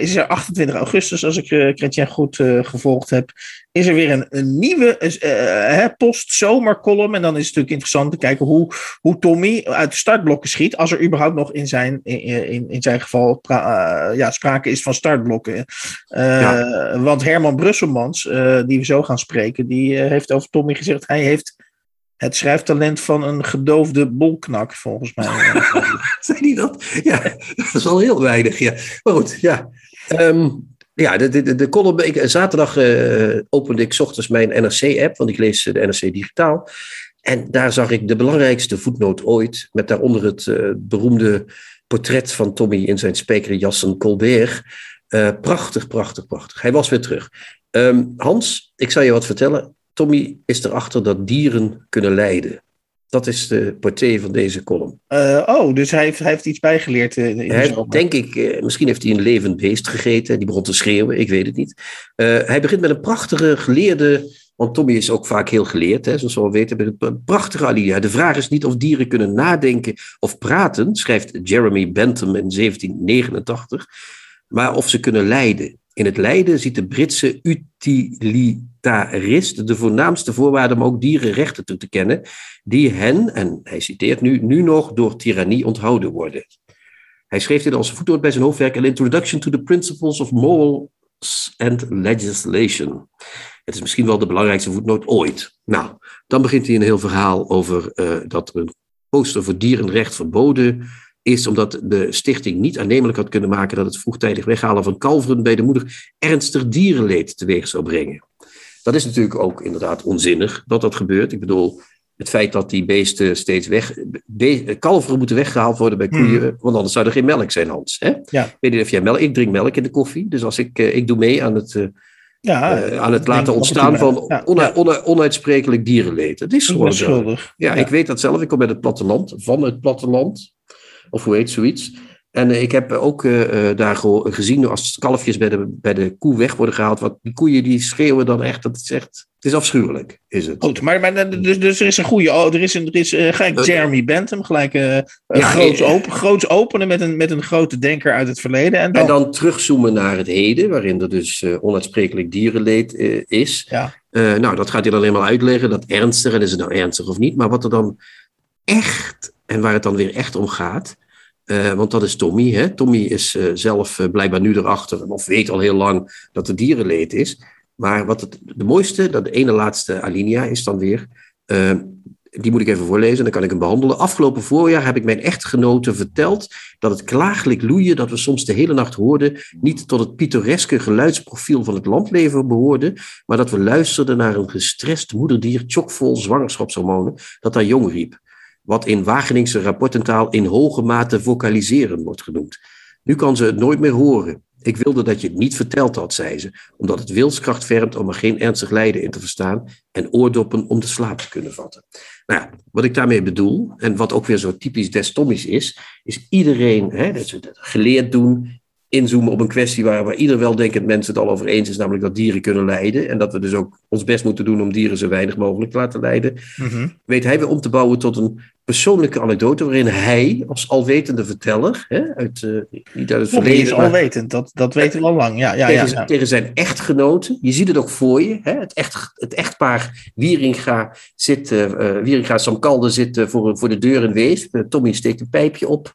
is er 28 augustus, als ik uh, Chrétien goed gevolgd heb, is er weer een, een nieuwe post-zomercolumn. En dan is het natuurlijk interessant te kijken hoe, hoe Tommy uit de startblokken schiet, als er überhaupt nog in zijn, in, in zijn geval ja, sprake is van startblokken. Ja. Want Herman Brusselmans, die we zo gaan spreken, die heeft over Tommy gezegd, hij heeft het schrijftalent van een gedoofde bolknak, volgens mij. <laughs> Zei hij dat? Ja, dat is al heel weinig. Ja. Maar goed, ja. Um, ja, de, de, de column. Zaterdag uh, opende ik ochtends mijn NRC-app, want ik lees de NRC digitaal. En daar zag ik de belangrijkste voetnoot ooit, met daaronder het uh, beroemde portret van Tommy in zijn spijkerjassen Colbert. Uh, prachtig, prachtig, prachtig. Hij was weer terug. Um, Hans, ik zal je wat vertellen. Tommy is erachter dat dieren kunnen lijden. Dat is de portée van deze column. Uh, oh, dus hij heeft, hij heeft iets bijgeleerd. Uh, in hij, denk ik, uh, misschien heeft hij een levend beest gegeten. Die begon te schreeuwen, ik weet het niet. hij begint met een prachtige geleerde. Want Tommy is ook vaak heel geleerd, hè, zoals we al weten. Met een prachtige alia. De vraag is niet of dieren kunnen nadenken of praten, schrijft Jeremy Bentham in 1789. Maar of ze kunnen lijden. In het lijden ziet de Britse utilitarist de voornaamste voorwaarde om ook dierenrechten toe te kennen, die hen, en hij citeert nu, nu nog door tirannie onthouden worden. Hij schreef dit als voetnoot bij zijn hoofdwerk An Introduction to the Principles of Morals and Legislation. Het is misschien wel de belangrijkste voetnoot ooit. Nou, dan begint hij een heel verhaal over uh, dat een poster voor dierenrecht verboden is omdat de stichting niet aannemelijk had kunnen maken dat het vroegtijdig weghalen van kalveren bij de moeder ernstig dierenleed teweeg zou brengen. Dat is natuurlijk ook inderdaad onzinnig dat dat gebeurt. Ik bedoel, het feit dat die beesten steeds weg. kalveren moeten weggehaald worden bij koeien, hmm. want anders zou er geen melk zijn, Hans. Hè? Ja. Weet je of jij melk. Ik drink melk in de koffie, dus als ik, eh, ik doe mee aan het. Uh, ja, uh, aan het laten ontstaan van ja, ja. onuitsprekelijk dierenleed. Het is gewoon zo. Ja, ik weet dat zelf. Ik kom uit het platteland, van het platteland. Of hoe heet zoiets. En uh, ik heb ook uh, daar gezien als kalfjes bij de, bij de koe weg worden gehaald. Wat die koeien die schreeuwen dan echt. Dat is echt. Het is afschuwelijk, is het. Goed, maar, maar dus, dus er is een goede. Oh, er is, een, er is uh, gelijk Jeremy Bentham, gelijk uh, ja, groots, open, groots openen met een, met een grote denker uit het verleden. En dan, en dan terugzoomen naar het heden, waarin er dus onuitsprekelijk dierenleed is. Ja. nou, dat gaat hij dan helemaal uitleggen. Dat ernstig, en is het nou ernstig of niet. Maar wat er dan echt, en waar het dan weer echt om gaat uh, want dat is Tommy. Hè? Tommy is uh, zelf uh, blijkbaar nu erachter, of weet al heel lang dat er dierenleed is. Maar wat het, de mooiste, dat de ene laatste alinea is dan weer. die moet ik even voorlezen, dan kan ik hem behandelen. Afgelopen voorjaar heb ik mijn echtgenoten verteld dat het klagelijk loeien dat we soms de hele nacht hoorden, niet tot het pittoreske geluidsprofiel van het landleven behoorde, maar dat we luisterden naar een gestrest moederdier, chockvol zwangerschapshormonen, dat daar jong riep wat in Wageningse rapportentaal in hoge mate vocaliseren wordt genoemd. Nu kan ze het nooit meer horen. Ik wilde dat je het niet verteld had, zei ze, omdat het wilskracht vermt om er geen ernstig lijden in te verstaan en oordoppen om de slaap te kunnen vatten. Nou wat ik daarmee bedoel, en wat ook weer zo typisch Destomisch is, is iedereen hè, dat ze geleerd doen, inzoomen op een kwestie waar, waar ieder weldenkend mens het al over eens is, namelijk dat dieren kunnen lijden. En dat we dus ook ons best moeten doen om dieren zo weinig mogelijk te laten lijden. Mhm. Weet hij weer om te bouwen tot een persoonlijke anekdote waarin hij als alwetende verteller, hè, uit, uh, niet uit het verleden. is alwetend, dat, dat weten we al lang. Ja, ja, tegen, ja, tegen zijn echtgenoten, je ziet het ook voor je, hè, het, echt, het echtpaar Wieringa zit, uh, Wieringa Samkalde zit voor, voor de deur in Weesp. Tommy steekt een pijpje op.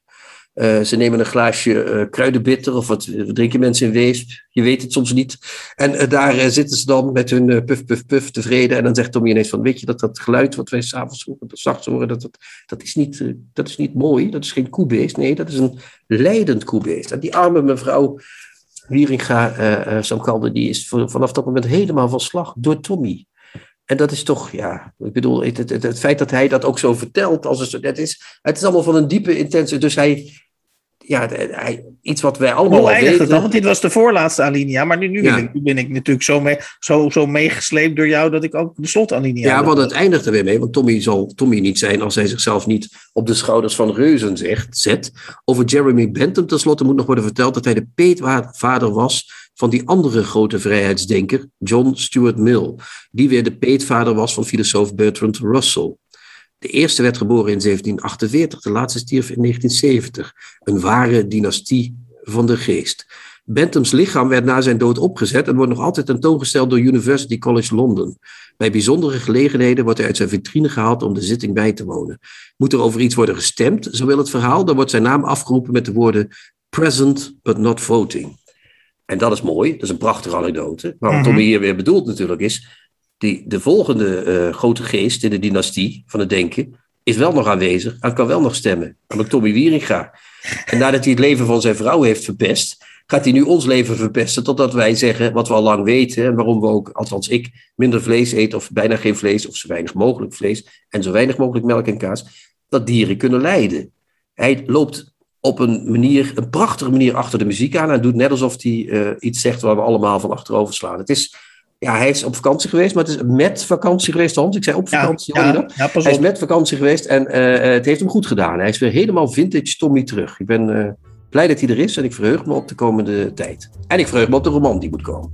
Uh, ze nemen een glaasje uh, kruidenbitter of wat, drinken mensen in Weesp. Je weet het soms niet. En uh, daar zitten ze dan met hun puff, puff, puff tevreden. En dan zegt Tommy ineens van, weet je dat dat geluid wat wij s'avonds horen, s'nachts horen, dat, dat, dat, is niet, dat is niet mooi. Dat is geen koebeest. Nee, dat is een leidend koebeest. En die arme mevrouw Wieringa uh, Samkalde, die is vanaf dat moment helemaal van slag door Tommy. En dat is toch, ja, ik bedoel, het, het, feit dat hij dat ook zo vertelt, als het, het, is, het is allemaal van een diepe intense. Dus hij, ja, iets wat wij allemaal. Hoe eindigt het dan? Want dit was de voorlaatste alinea, maar nu, nu, ben, ik, nu ben ik natuurlijk zo, mee, zo, zo meegesleept door jou dat ik ook de slotalinea. Ja, want het eindigt er weer mee, want Tommy zal Tommy niet zijn als hij zichzelf niet op de schouders van reuzen zegt, zet. Over Jeremy Bentham tenslotte moet nog worden verteld dat hij de peetvader was van die andere grote vrijheidsdenker, John Stuart Mill, die weer de peetvader was van filosoof Bertrand Russell. De eerste werd geboren in 1748, de laatste stierf in 1970. Een ware dynastie van de geest. Bentham's lichaam werd na zijn dood opgezet en wordt nog altijd tentoongesteld door University College London. Bij bijzondere gelegenheden wordt hij uit zijn vitrine gehaald om de zitting bij te wonen. Moet er over iets worden gestemd, zo wil het verhaal, dan wordt zijn naam afgeroepen met de woorden present but not voting. En dat is mooi, dat is een prachtige anekdote. Maar wat Tommy hier weer bedoelt natuurlijk is, die, de volgende uh, grote geest in de dynastie van het denken is wel nog aanwezig en kan wel nog stemmen. Namelijk Tommy Wieringa. En nadat hij het leven van zijn vrouw heeft verpest, gaat hij nu ons leven verpesten. Totdat wij zeggen wat we al lang weten. En waarom we ook, althans ik, minder vlees eet of bijna geen vlees of zo weinig mogelijk vlees. En zo weinig mogelijk melk en kaas. Dat dieren kunnen lijden. Hij loopt op een manier, een prachtige manier achter de muziek aan. En doet net alsof hij uh, iets zegt waar we allemaal van achterover slaan. Het is, ja, hij is op vakantie geweest, maar het is met vakantie geweest, Hans. Ik zei op vakantie, ja, ja, ja, Hij is met vakantie geweest en uh, het heeft hem goed gedaan. Hij is weer helemaal vintage Tommy terug. Ik ben uh, blij dat hij er is en ik verheug me op de komende tijd. En ik verheug me op de roman die moet komen.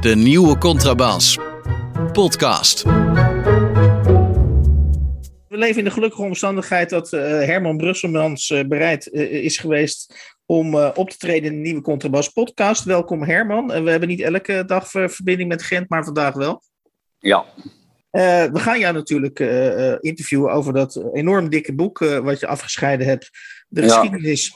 De nieuwe Contrabas. Podcast. We leven in de gelukkige omstandigheid dat uh, Herman Brusselmans uh, bereid uh, is geweest om op te treden in de nieuwe Contrabas podcast. Welkom Herman. we hebben niet elke dag verbinding met Gent, maar vandaag wel. Ja. we gaan jou natuurlijk interviewen over dat enorm dikke boek wat je afgescheiden hebt. De geschiedenis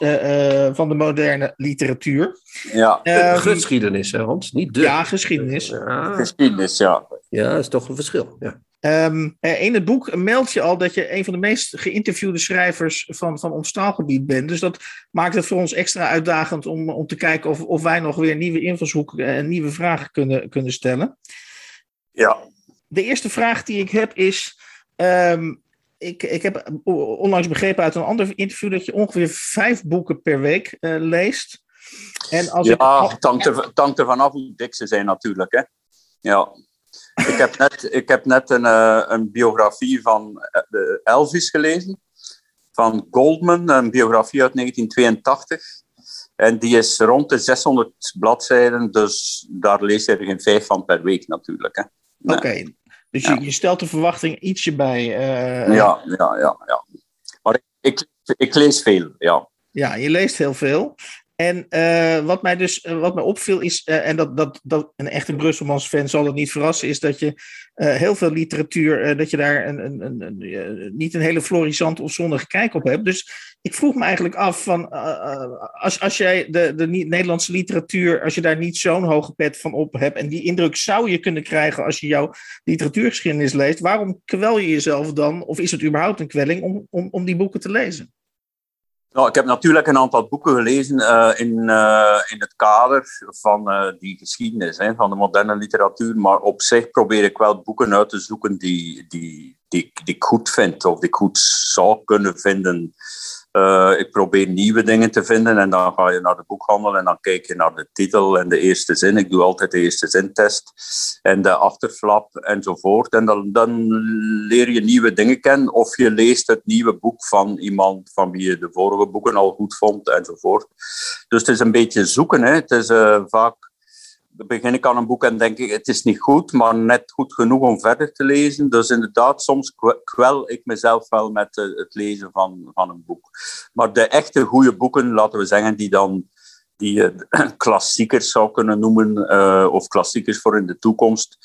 van de moderne literatuur. Ja, um, geschiedenis, hè, Hans? Niet de. Ja, geschiedenis. Ja. Geschiedenis, ja. Ja, dat is toch een verschil. Ja. Um, in het boek meld je al dat je een van de meest geïnterviewde schrijvers van, van ons taalgebied bent. Dus dat maakt het voor ons extra uitdagend om, om te kijken of, of wij nog weer nieuwe invalshoeken en nieuwe vragen kunnen, kunnen stellen. Ja. De eerste vraag die ik heb is. Um, ik, ik heb onlangs begrepen uit een ander interview dat je ongeveer vijf boeken per week uh, leest. En als ja, ik... het hangt, er, hangt er vanaf hoe dik ze zijn natuurlijk. Hè? Ja. Ik heb net, ik heb net een, uh, een biografie van uh, Elvis gelezen. Van Goldman, een biografie uit 1982. En die is rond de 600 bladzijden, dus daar lees je er geen vijf van per week natuurlijk. Oké, dus je, je, stelt de verwachting ietsje bij. Uh... Ja, ja, ja, ja. Maar ik, ik, ik lees veel, ja. Ja, je leest heel veel. En uh, wat mij dus uh, wat mij opviel is, uh, en dat, dat, dat een echte Brusselmans fan zal het niet verrassen, is dat je heel veel literatuur, dat je daar een, een, een, niet een hele florissante of zonnige kijk op hebt. Dus ik vroeg me eigenlijk af van, als, als jij de, de Nederlandse literatuur, als je daar niet zo'n hoge pet van op hebt, en die indruk zou je kunnen krijgen als je jouw literatuurgeschiedenis leest, waarom kwel je jezelf dan, of is het überhaupt een kwelling om, om, om die boeken te lezen? Nou, ik heb natuurlijk een aantal boeken gelezen uh, in, uh, in het kader van uh, die geschiedenis, hè, van de moderne literatuur. Maar op zich probeer ik wel boeken uit te zoeken die, die, die, die ik goed vind of die ik goed zou kunnen vinden. Uh, ik probeer nieuwe dingen te vinden en dan ga je naar de boekhandel en dan kijk je naar de titel en de eerste zin. Ik doe altijd de eerste zintest en de achterflap enzovoort. En dan, dan leer je nieuwe dingen kennen of je leest het nieuwe boek van iemand van wie je de vorige boeken al goed vond enzovoort. Dus het is een beetje zoeken. Hè. Het is uh, vaak begin ik aan een boek en denk ik, het is niet goed, maar net goed genoeg om verder te lezen. Dus inderdaad, soms kwel ik mezelf wel met het lezen van, van een boek. Maar de echte goede boeken, laten we zeggen, die dan die je <clears throat> klassiekers zou kunnen noemen, uh, of klassiekers voor in de toekomst,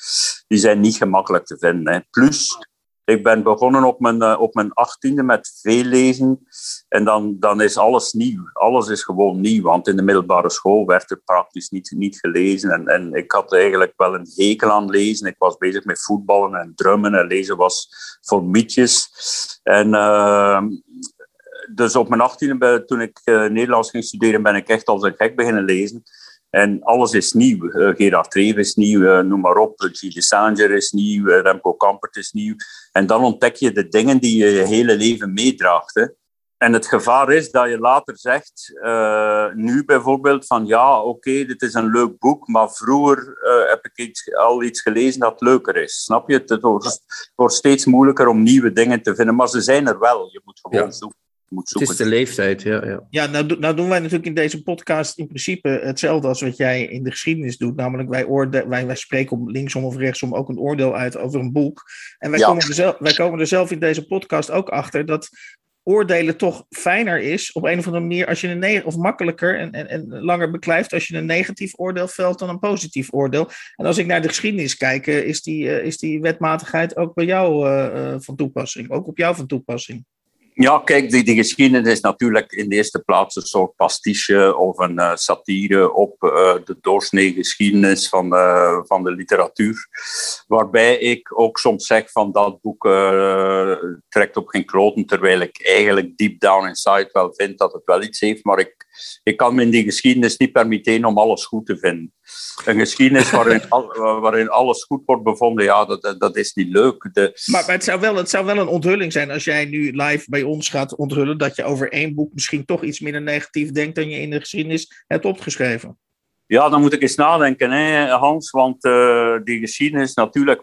die zijn niet gemakkelijk te vinden. Hè. Plus, ik ben begonnen op mijn, uh, op mijn achttiende met veel lezen. En dan, dan is alles nieuw. Alles is gewoon nieuw. Want in de middelbare school werd er praktisch niet, niet gelezen. En, en ik had eigenlijk wel een hekel aan lezen. Ik was bezig met voetballen en drummen. En lezen was voor mietjes. En uh, dus op mijn achttiende, toen ik uh, Nederlands ging studeren, ben ik echt als een gek beginnen lezen. En alles is nieuw. Uh, Gerard Treven is nieuw, uh, noem maar op. Gilles Sanger is nieuw, uh, Remco Kampert is nieuw. En dan ontdek je de dingen die je je hele leven meedraagt. Hè. En het gevaar is dat je later zegt, nu bijvoorbeeld, van ja, oké, okay, dit is een leuk boek, maar vroeger heb ik iets, al iets gelezen dat leuker is. Snap je? Het wordt, het wordt, steeds moeilijker om nieuwe dingen te vinden, maar ze zijn er wel. Je moet gewoon ja. zoeken. Moet zoeken. Het is de leeftijd, ja. Ja, ja nou, nou, doen wij natuurlijk in deze podcast in principe hetzelfde als wat jij in de geschiedenis doet. Namelijk, wij, oorde wij, wij spreken om linksom of rechtsom ook een oordeel uit over een boek. En wij, komen er zelf, wij komen er zelf in deze podcast ook achter dat oordelen toch fijner is op een of andere manier als je een of makkelijker en, en, en langer beklijft als je een negatief oordeel velt dan een positief oordeel. En als ik naar de geschiedenis kijk, eh, is die, uh, is die wetmatigheid ook bij jou uh, van toepassing, ook op jou van toepassing. Ja, kijk, die, geschiedenis is natuurlijk in de eerste plaats een soort pastiche of een uh, satire op uh, de doorsnee geschiedenis van, uh, van de literatuur. Waarbij ik ook soms zeg van dat boek trekt op geen kloten, terwijl ik eigenlijk deep down inside wel vind dat het wel iets heeft, maar ik ik kan me in die geschiedenis niet permitteren om alles goed te vinden. Een geschiedenis waarin, waarin alles goed wordt bevonden, ja, dat, dat is niet leuk. De... Maar, het, zou wel, het zou wel een onthulling zijn als jij nu live bij ons gaat onthullen dat je over één boek misschien toch iets minder negatief denkt dan je in de geschiedenis hebt opgeschreven. Ja, dan moet ik eens nadenken, hè, Hans. Want uh, die geschiedenis is natuurlijk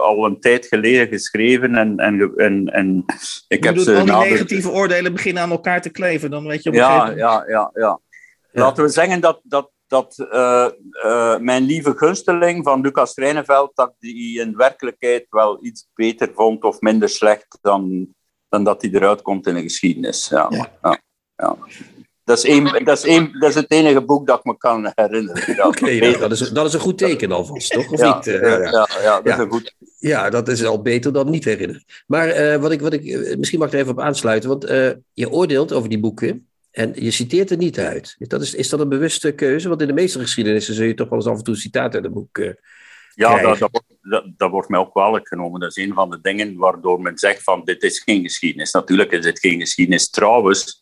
al een tijd geleden geschreven. En, en, en, en ik je heb ze al die negatieve oordelen beginnen aan elkaar te kleven. Dan weet je op een ja, ja, ja, ja, Laten we zeggen dat, dat, dat uh, uh, mijn lieve gunsteling van Lucas Reineveld, dat die in werkelijkheid wel iets beter vond of minder slecht dan, dan dat hij eruit komt in de geschiedenis. ja. ja. ja. Dat is, één, dat, is één, dat is het enige boek dat ik me kan herinneren. Oké, dat, is, dat is een goed teken alvast, toch? Of ja, niet? Uh, ja, ja, ja, dat is een goed Ja, dat is al beter dan niet herinneren. Maar uh, wat ik, wat ik, misschien mag ik er even op aansluiten, want je oordeelt over die boeken en je citeert er niet uit. Dat is, is dat een bewuste keuze? Want in de meeste geschiedenissen zul je toch wel eens af en toe citaat uit een boek ja, dat, dat, dat, dat, wordt mij ook kwalijk genomen. Dat is een van de dingen waardoor men zegt van dit is geen geschiedenis. Natuurlijk is het geen geschiedenis. Trouwens,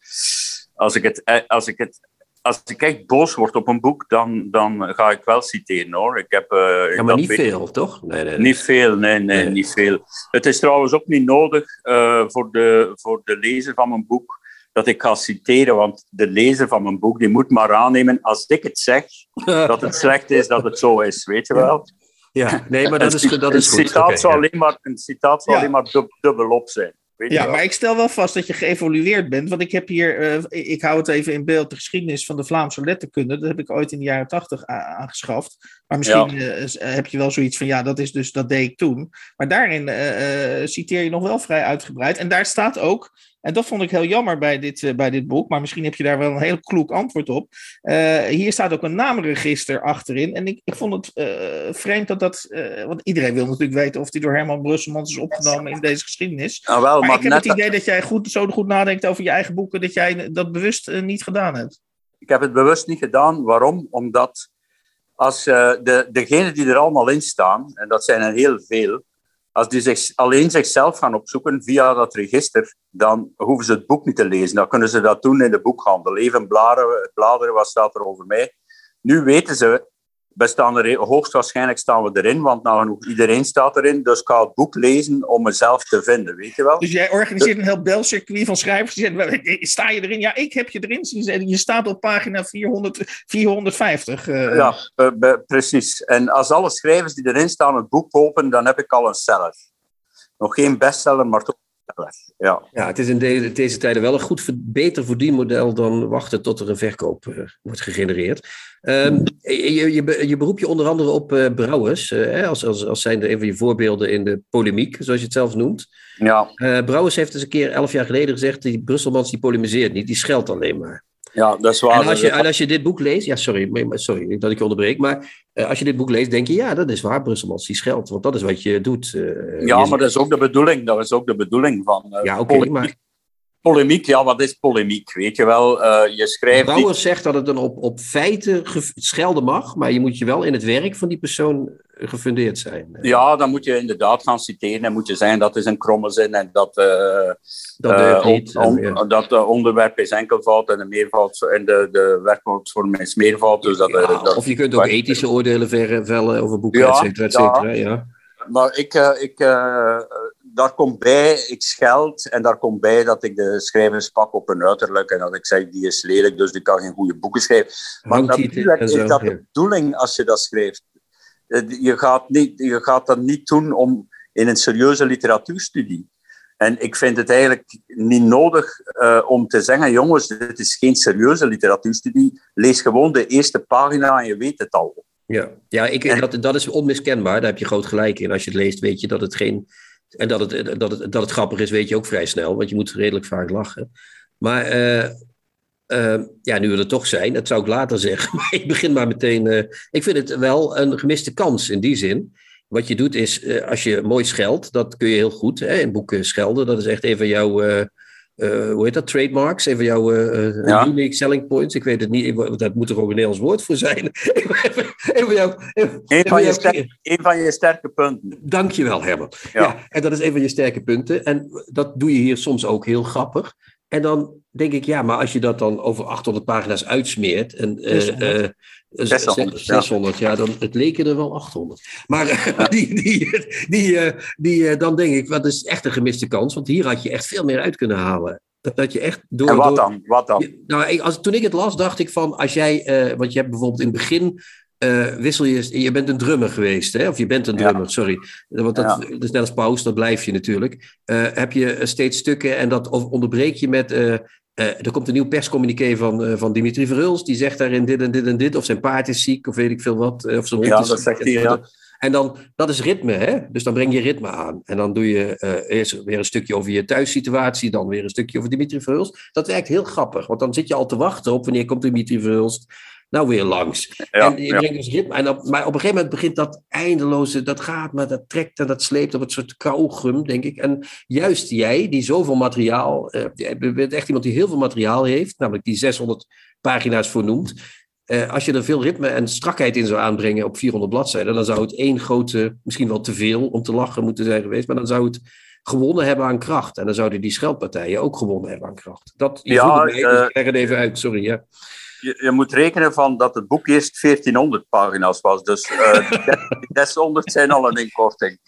als ik, het, eh, als, ik het, als ik echt boos word op een boek, dan, dan ga ik wel citeren hoor. Ik heb, uh, ja, maar niet veel, toch? Nee, nee, Niet veel, nee, nee, nee, niet veel. Het is trouwens ook niet nodig uh, voor, de, voor de lezer van mijn boek dat ik ga citeren, want de lezer van mijn boek die moet maar aannemen als ik het zeg, <laughs> dat het slecht is, dat het zo is, weet je wel? Ja, nee, maar <laughs> dat is, dat is goed. Citaat okay, zou ja. alleen maar, een citaat ja. alleen maar dub, dubbelop zijn. ja, maar ik stel wel vast dat je geëvolueerd bent. Want ik heb hier, uh, ik hou het even in beeld, de geschiedenis van de Vlaamse letterkunde. Dat heb ik ooit in de jaren tachtig aangeschaft. Maar misschien ja. uh, heb je wel zoiets van, ja, dat is dus, dat deed ik toen. Maar daarin uh, citeer je nog wel vrij uitgebreid. En daar staat ook, en dat vond ik heel jammer bij dit, uh, bij dit boek, maar misschien heb je daar wel een heel kloek antwoord op. Uh, hier staat ook een naamregister achterin. En ik, ik vond het uh, vreemd dat dat. want iedereen wil natuurlijk weten of die door Herman Brusselmans is opgenomen in deze geschiedenis. Nou wel, maar, maar ik heb het idee dat jij goed, zo goed nadenkt over je eigen boeken, dat jij dat bewust niet gedaan hebt. Ik heb het bewust niet gedaan. Waarom? Omdat als de, degenen die er allemaal in staan, en dat zijn er heel veel, als die zich, alleen zichzelf gaan opzoeken via dat register, dan hoeven ze het boek niet te lezen. Dan kunnen ze dat doen in de boekhandel. Even bladeren, bladeren wat staat er over mij. Nu weten ze we staan er, hoogstwaarschijnlijk staan we erin, want nou iedereen staat erin. Dus ik ga het boek lezen om mezelf te vinden, weet je wel? Dus jij organiseert een heel belcircuit van schrijvers. Sta je erin? Ja, ik heb je erin. Je staat op pagina 400, 450. Uh. Ja, uh, precies. En als alle schrijvers die erin staan het boek kopen, dan heb ik al een seller. Nog geen bestseller, maar toch ja. ja, het is in deze, deze tijden wel een goed, beter verdienmodel dan wachten tot er een verkoop uh, wordt gegenereerd. Um, je, je, je beroep je onder andere op uh, Brouwers, uh, als, als, als zijn een van je voorbeelden in de polemiek, zoals je het zelf noemt. Ja. Brouwers heeft eens een keer elf jaar geleden gezegd, die Brusselmans die polemiseert niet, die scheldt alleen maar. Ja, dat is waar. En als je, en als je dit boek leest, ja, sorry, sorry dat ik je onderbreek, maar uh, als je dit boek leest, denk je, ja, dat is waar, Brusselmans, die scheldt, want dat is wat je doet. Uh, ja, je maar dat is ook de bedoeling, dat is ook de bedoeling van uh, ja, oké, okay, maar... Polemiek, ja, wat is polemiek? Weet je wel, je schrijft... Brouwers die... zegt dat het dan op, op feiten schelden mag, maar je moet je wel in het werk van die persoon gefundeerd zijn. Ja, dan moet je inderdaad gaan citeren en moet je zeggen dat is een kromme zin en dat, uh, dat, uh, niet, on, on, dat de onderwerp is enkelvoud en de meervoud en de, de werkwoordsvorm is meervoud. Dus dat, ja, dat, of je kunt ook ethische oordelen vellen over boeken, ja, et cetera, et cetera. Ja. Maar ik, ik, daar komt bij, ik scheld en daar komt bij dat ik de schrijvers pak op een uiterlijk en dat ik zeg, die is lelijk, dus die kan geen goede boeken schrijven. Maar natuurlijk is dat de bedoeling als je dat schrijft. Je gaat, niet, je gaat dat niet doen om in een serieuze literatuurstudie. En ik vind het eigenlijk niet nodig uh, om te zeggen, jongens, dit is geen serieuze literatuurstudie. Lees gewoon de eerste pagina en je weet het al. Ja, ja ik, dat, dat is onmiskenbaar. Daar heb je groot gelijk in. Als je het leest, weet je dat het geen... En dat het, dat het, dat het grappig is, weet je ook vrij snel. Want je moet redelijk vaak lachen. Maar uh, uh, ja, nu we er toch zijn, dat zou ik later zeggen. <laughs> Maar ik begin maar meteen. Uh, ik vind het wel een gemiste kans in die zin. Wat je doet is, uh, als je mooi scheldt, dat kun je heel goed. Hè, in boeken schelden, dat is echt een van jouw. hoe heet dat? Trademarks, een van jouw ja. unique selling points. Ik weet het niet, dat moet er ook een Nederlands woord voor zijn. <laughs> een, van jouw, een, een, van je sterke, een van je sterke punten. Dankjewel, Herbert. Ja. ja, en dat is een van je sterke punten. En dat doe je hier soms ook heel grappig. En dan denk ik, ja, maar als je dat dan over 800 pagina's uitsmeert. En, 600. Uh, 600, 600 ja. dan het leken er wel 800. Maar ja. <laughs> die, die, die, die, dan denk ik, wat is echt een gemiste kans. Want hier had je echt veel meer uit kunnen halen. Dat, je echt door, en wat dan? Wat dan? Nou, als, toen ik het las, dacht ik van, als jij, uh, want je hebt bijvoorbeeld in het begin uh, wissel je, je bent een drummer geweest, hè? of je bent een drummer, ja. sorry. Want dat, ja. dat, is net als pauze, dat blijf je natuurlijk. Uh, heb je steeds stukken en dat onderbreek je met. Uh, er komt een nieuw perscommuniqué van, van Dimitri Verhulst, die zegt daarin dit en dit en dit, of zijn paard is ziek, of weet ik veel wat. Of zijn hond ja, is dat zegt hij, ja. En dan, dat is ritme, hè? Dus dan breng je ritme aan. En dan doe je uh, eerst weer een stukje over je thuissituatie, dan weer een stukje over Dimitri Verhulst. Dat werkt heel grappig, want dan zit je al te wachten op wanneer komt Dimitri Verhulst nou weer langs. Ja, en je brengt dus ritme. En op, maar op een gegeven moment begint dat eindeloze, dat gaat, maar dat trekt en dat sleept op een soort kauwgum, denk ik. En juist jij, die zoveel materiaal, uh, je bent echt iemand die heel veel materiaal heeft, namelijk die 600 pagina's voornoemt. Uh, als je er veel ritme en strakheid in zou aanbrengen op 400 bladzijden, dan zou het één grote, misschien wel te veel om te lachen moeten zijn geweest, maar dan zou het gewonnen hebben aan kracht. En dan zouden die scheldpartijen ook gewonnen hebben aan kracht. Dat, je ja, mij, dus ik leg het even uit, sorry. Ja je, je, moet rekenen van dat het boek eerst 1400 pagina's was. Dus uh, <laughs> die 600 zijn al een inkorting.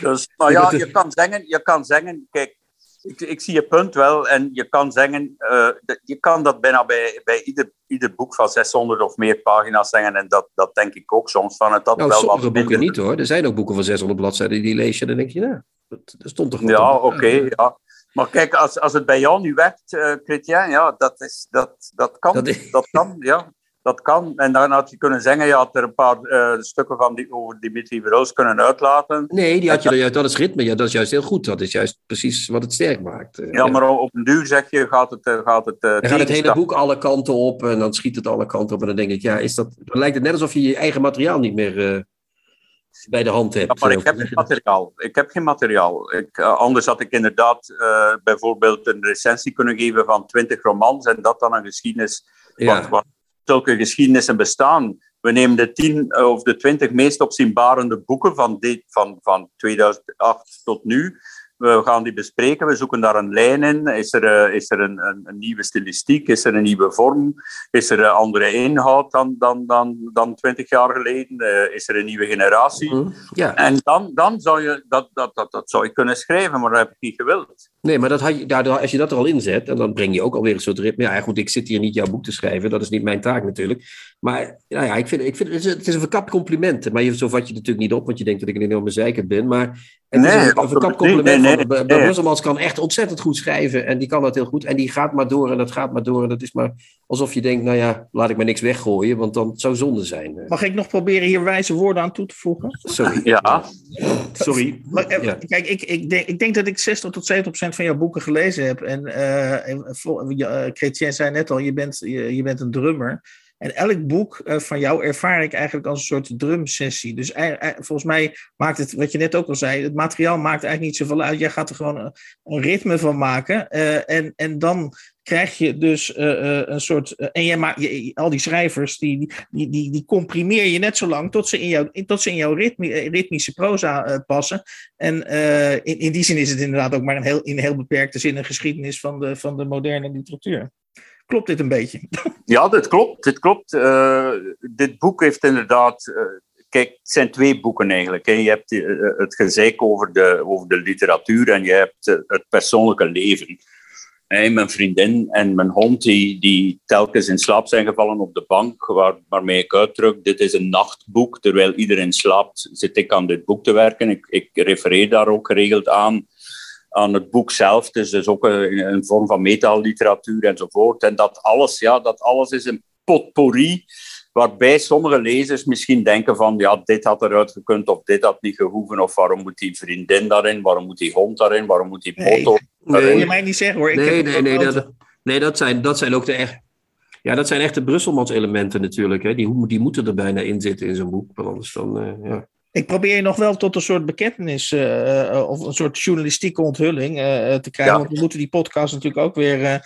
Dus, maar ja, je kan zeggen, je kan zeggen kijk, ik, ik zie je punt wel. En je kan zeggen, uh, je kan dat bijna bij, bij ieder, ieder boek van 600 of meer pagina's zeggen. En dat, dat denk ik ook soms. Van het dat nou, wel sommige wat boeken niet hoor. Er zijn ook boeken van 600 bladzijden die lees je en dan denk je, nou, dat, dat stond toch goed Ja, oké. Okay, ja. Maar kijk, als, als het bij jou nu werkt, uh, Chrétien, ja, dat, is, dat, dat kan. Dat Dat, kan, ja. Dat kan. En dan had je kunnen zeggen, je had er een paar eh, stukken van die, over Dimitri Verhulst kunnen uitlaten. Nee, die had je juist, dat is ritme. Ja, dat is juist heel goed. Dat is juist precies wat het sterk maakt. Eh, Ja, maar op een duur zeg je, gaat het, gaat het, Dan gaat het hele boek alle kanten op en dan schiet het alle kanten op. En dan denk ik, ja, is dat, dan lijkt het net alsof je je eigen materiaal niet meer bij de hand hebt. Ja, maar ik Of- heb geen materiaal. Ik heb geen materiaal. Ik, eh, anders had ik inderdaad eh, bijvoorbeeld een recensie kunnen geven van 20 romans en dat dan een geschiedenis. Ja. Want, want zulke geschiedenissen bestaan. We nemen de 10 eh, of de 20 meest opzienbarende boeken van, dit, van, van 2008 tot nu. We gaan die bespreken. We zoeken daar een lijn in. Is er, eh, is er een, een, een nieuwe stilistiek? Is er een nieuwe vorm? Is er een andere inhoud dan, dan, dan, dan 20 jaar geleden? Eh, is er een nieuwe generatie? Hm? Ja, En dan, dan zou je dat, dat, dat, dat zou je kunnen schrijven, maar dat heb ik niet gewild. Nee, maar dat had je, daardoor, als je dat er al inzet, en dan breng je ook alweer een soort ritme. Ja, goed, ik zit hier niet jouw boek te schrijven, dat is niet mijn taak natuurlijk. Maar nou ja, ik vind, ik vind het, is, het is een verkapt compliment. Maar je, zo vat je het natuurlijk niet op, want je denkt dat ik een enorme zeiker ben. Maar het Nee, is een, een absoluut verkapt niet. compliment. Nee, nee. Brusselmans kan echt ontzettend goed schrijven en die kan dat heel goed. En die gaat maar door en dat gaat maar door. En dat is maar alsof je denkt, nou ja, laat ik maar niks weggooien, want dan zou zonde zijn. Eh, Mag ik nog proberen hier wijze woorden aan toe te voegen? Sorry. Ja. Sorry. Maar, eh, Ja. Kijk, ik, ik, denk, ik denk dat ik 60 tot 70 procent van jouw boeken gelezen heb. En, eh, Chrétien zei net al, je bent, je bent een drummer. En elk boek eh, van jou ervaar ik eigenlijk als een soort drumsessie. Dus volgens mij maakt het, wat je net ook al zei, het materiaal maakt eigenlijk niet zoveel uit. Jij gaat er gewoon een, ritme van maken. eh, en, en dan krijg je dus eh, een soort. en jij maakt, al die schrijvers, die, die, die, die comprimeer je net zo lang tot ze in, jouw tot ze in jouw ritmi, ritmische proza passen. En in, in die zin is het inderdaad ook maar een heel, in heel beperkte zin een geschiedenis van de, van de moderne literatuur. Klopt dit een beetje? <laughs> Ja, dit klopt. Dit, klopt. Eh, dit boek heeft inderdaad. eh, kijk, het zijn twee boeken eigenlijk. Hè. Je hebt eh, het gezeik over de, over de literatuur en je hebt het persoonlijke leven. Mijn vriendin en mijn hond, die, die telkens in slaap zijn gevallen op de bank, waar, waarmee ik uitdruk: dit is een nachtboek. Terwijl iedereen slaapt, zit ik aan dit boek te werken. Ik, ik refereer daar ook geregeld aan. Aan het boek zelf. Het is dus ook een, een vorm van metalliteratuur enzovoort. En dat alles, ja, dat alles is een potpourri waarbij sommige lezers misschien denken van ja, dit had eruit gekund of dit had niet gehoeven of waarom moet die vriendin daarin, waarom moet die hond daarin, waarom moet die motor nee, daarin. je mij niet zeggen hoor. Ik nee, nee, nee, dat, nee dat, zijn, dat zijn ook de echt... Ja, dat zijn echt de Brusselmans elementen natuurlijk. Hè. Die, die moeten er bijna in zitten in zo'n boek. Want anders dan, uh, ja. Ik probeer je nog wel tot een soort bekentenis uh, of een soort journalistieke onthulling uh, te krijgen. Want we moeten die podcast natuurlijk ook weer.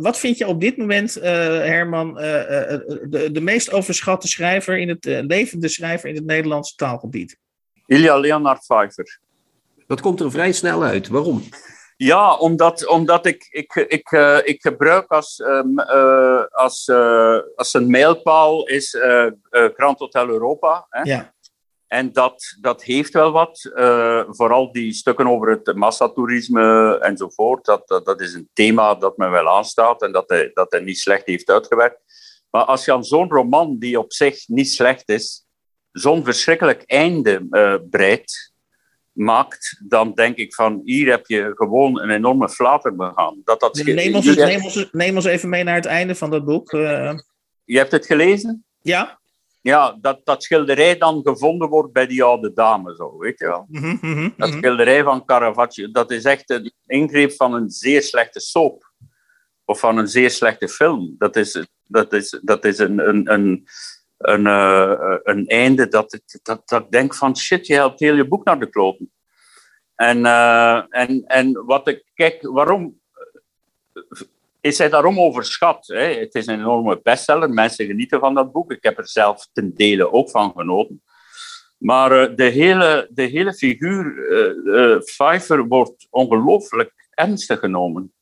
wat vind je op dit moment, Herman, de, de meest overschatte schrijver in het levende schrijver in het Nederlandse taalgebied? Ilja Leonard Pfeiffer. Dat komt er vrij snel uit. Waarom? Ja, omdat, omdat ik, ik, ik, ik gebruik als, um, als, als een mijlpaal is Grand Hotel Europa. Hè? Ja. En dat, dat heeft wel wat. Uh, vooral die stukken over het massatoerisme enzovoort. Dat, dat, dat, is een thema dat me wel aanstaat en dat hij, dat hij niet slecht heeft uitgewerkt. Maar als je aan zo'n roman, die op zich niet slecht is, zo'n verschrikkelijk einde uh, breidt, maakt, dan denk ik van hier heb je gewoon een enorme flater begaan. Dat, dat neem, ons, neem, ons, neem ons even mee naar het einde van dat boek. Uh... Je hebt het gelezen? Ja ja, dat, dat schilderij dan gevonden wordt bij die oude dame, zo, weet je wel. Mm -hmm, dat schilderij van Caravaggio, dat is echt een ingreep van een zeer slechte soap. Of van een zeer slechte film. Dat is, dat is, dat is een, een, een, een, uh, een einde dat, dat, dat ik denk van shit, je helpt heel je boek naar de kloten. En, uh, en, en wat ik, kijk, waarom is hij daarom overschat. Hè? Het is een enorme bestseller, mensen genieten van dat boek. Ik heb er zelf ten dele ook van genoten. Maar uh, de, hele, de hele figuur uh, Pfeiffer wordt ongelooflijk ernstig genomen.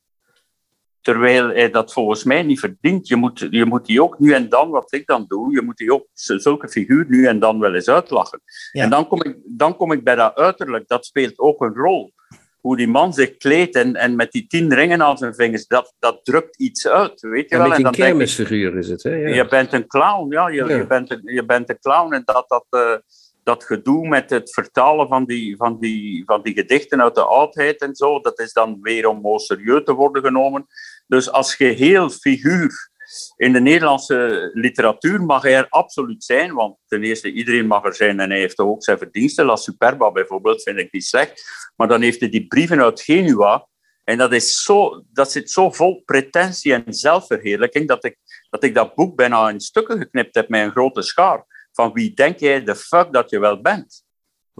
Terwijl hij dat volgens mij niet verdient. Je moet, je moet die ook nu en dan, wat ik dan doe, je moet die ook zulke figuur nu en dan wel eens uitlachen. Ja. En dan kom, ik, dan kom ik bij dat uiterlijk, dat speelt ook een rol hoe die man zich kleedt en, en met die tien ringen aan zijn vingers, dat, dat drukt iets uit, weet je wel. En een kermisfiguur is het, hè? Ja. Je bent een clown, ja. Je, ja. je, bent, een, je bent een clown en dat, dat, uh, dat gedoe met het vertalen van die, van, die, van die gedichten uit de oudheid en zo, dat is dan weer om serieus te worden genomen. Dus als geheel figuur in de Nederlandse literatuur mag hij er absoluut zijn, want ten eerste, iedereen mag er zijn en hij heeft ook zijn verdiensten. La Superba bijvoorbeeld vind ik niet slecht. Maar dan heeft hij die brieven uit Genua. En dat, is zo, dat zit zo vol pretentie en zelfverheerlijking dat ik, dat ik dat boek bijna in stukken geknipt heb met een grote schaar. Van wie denk jij de fuck dat je wel bent?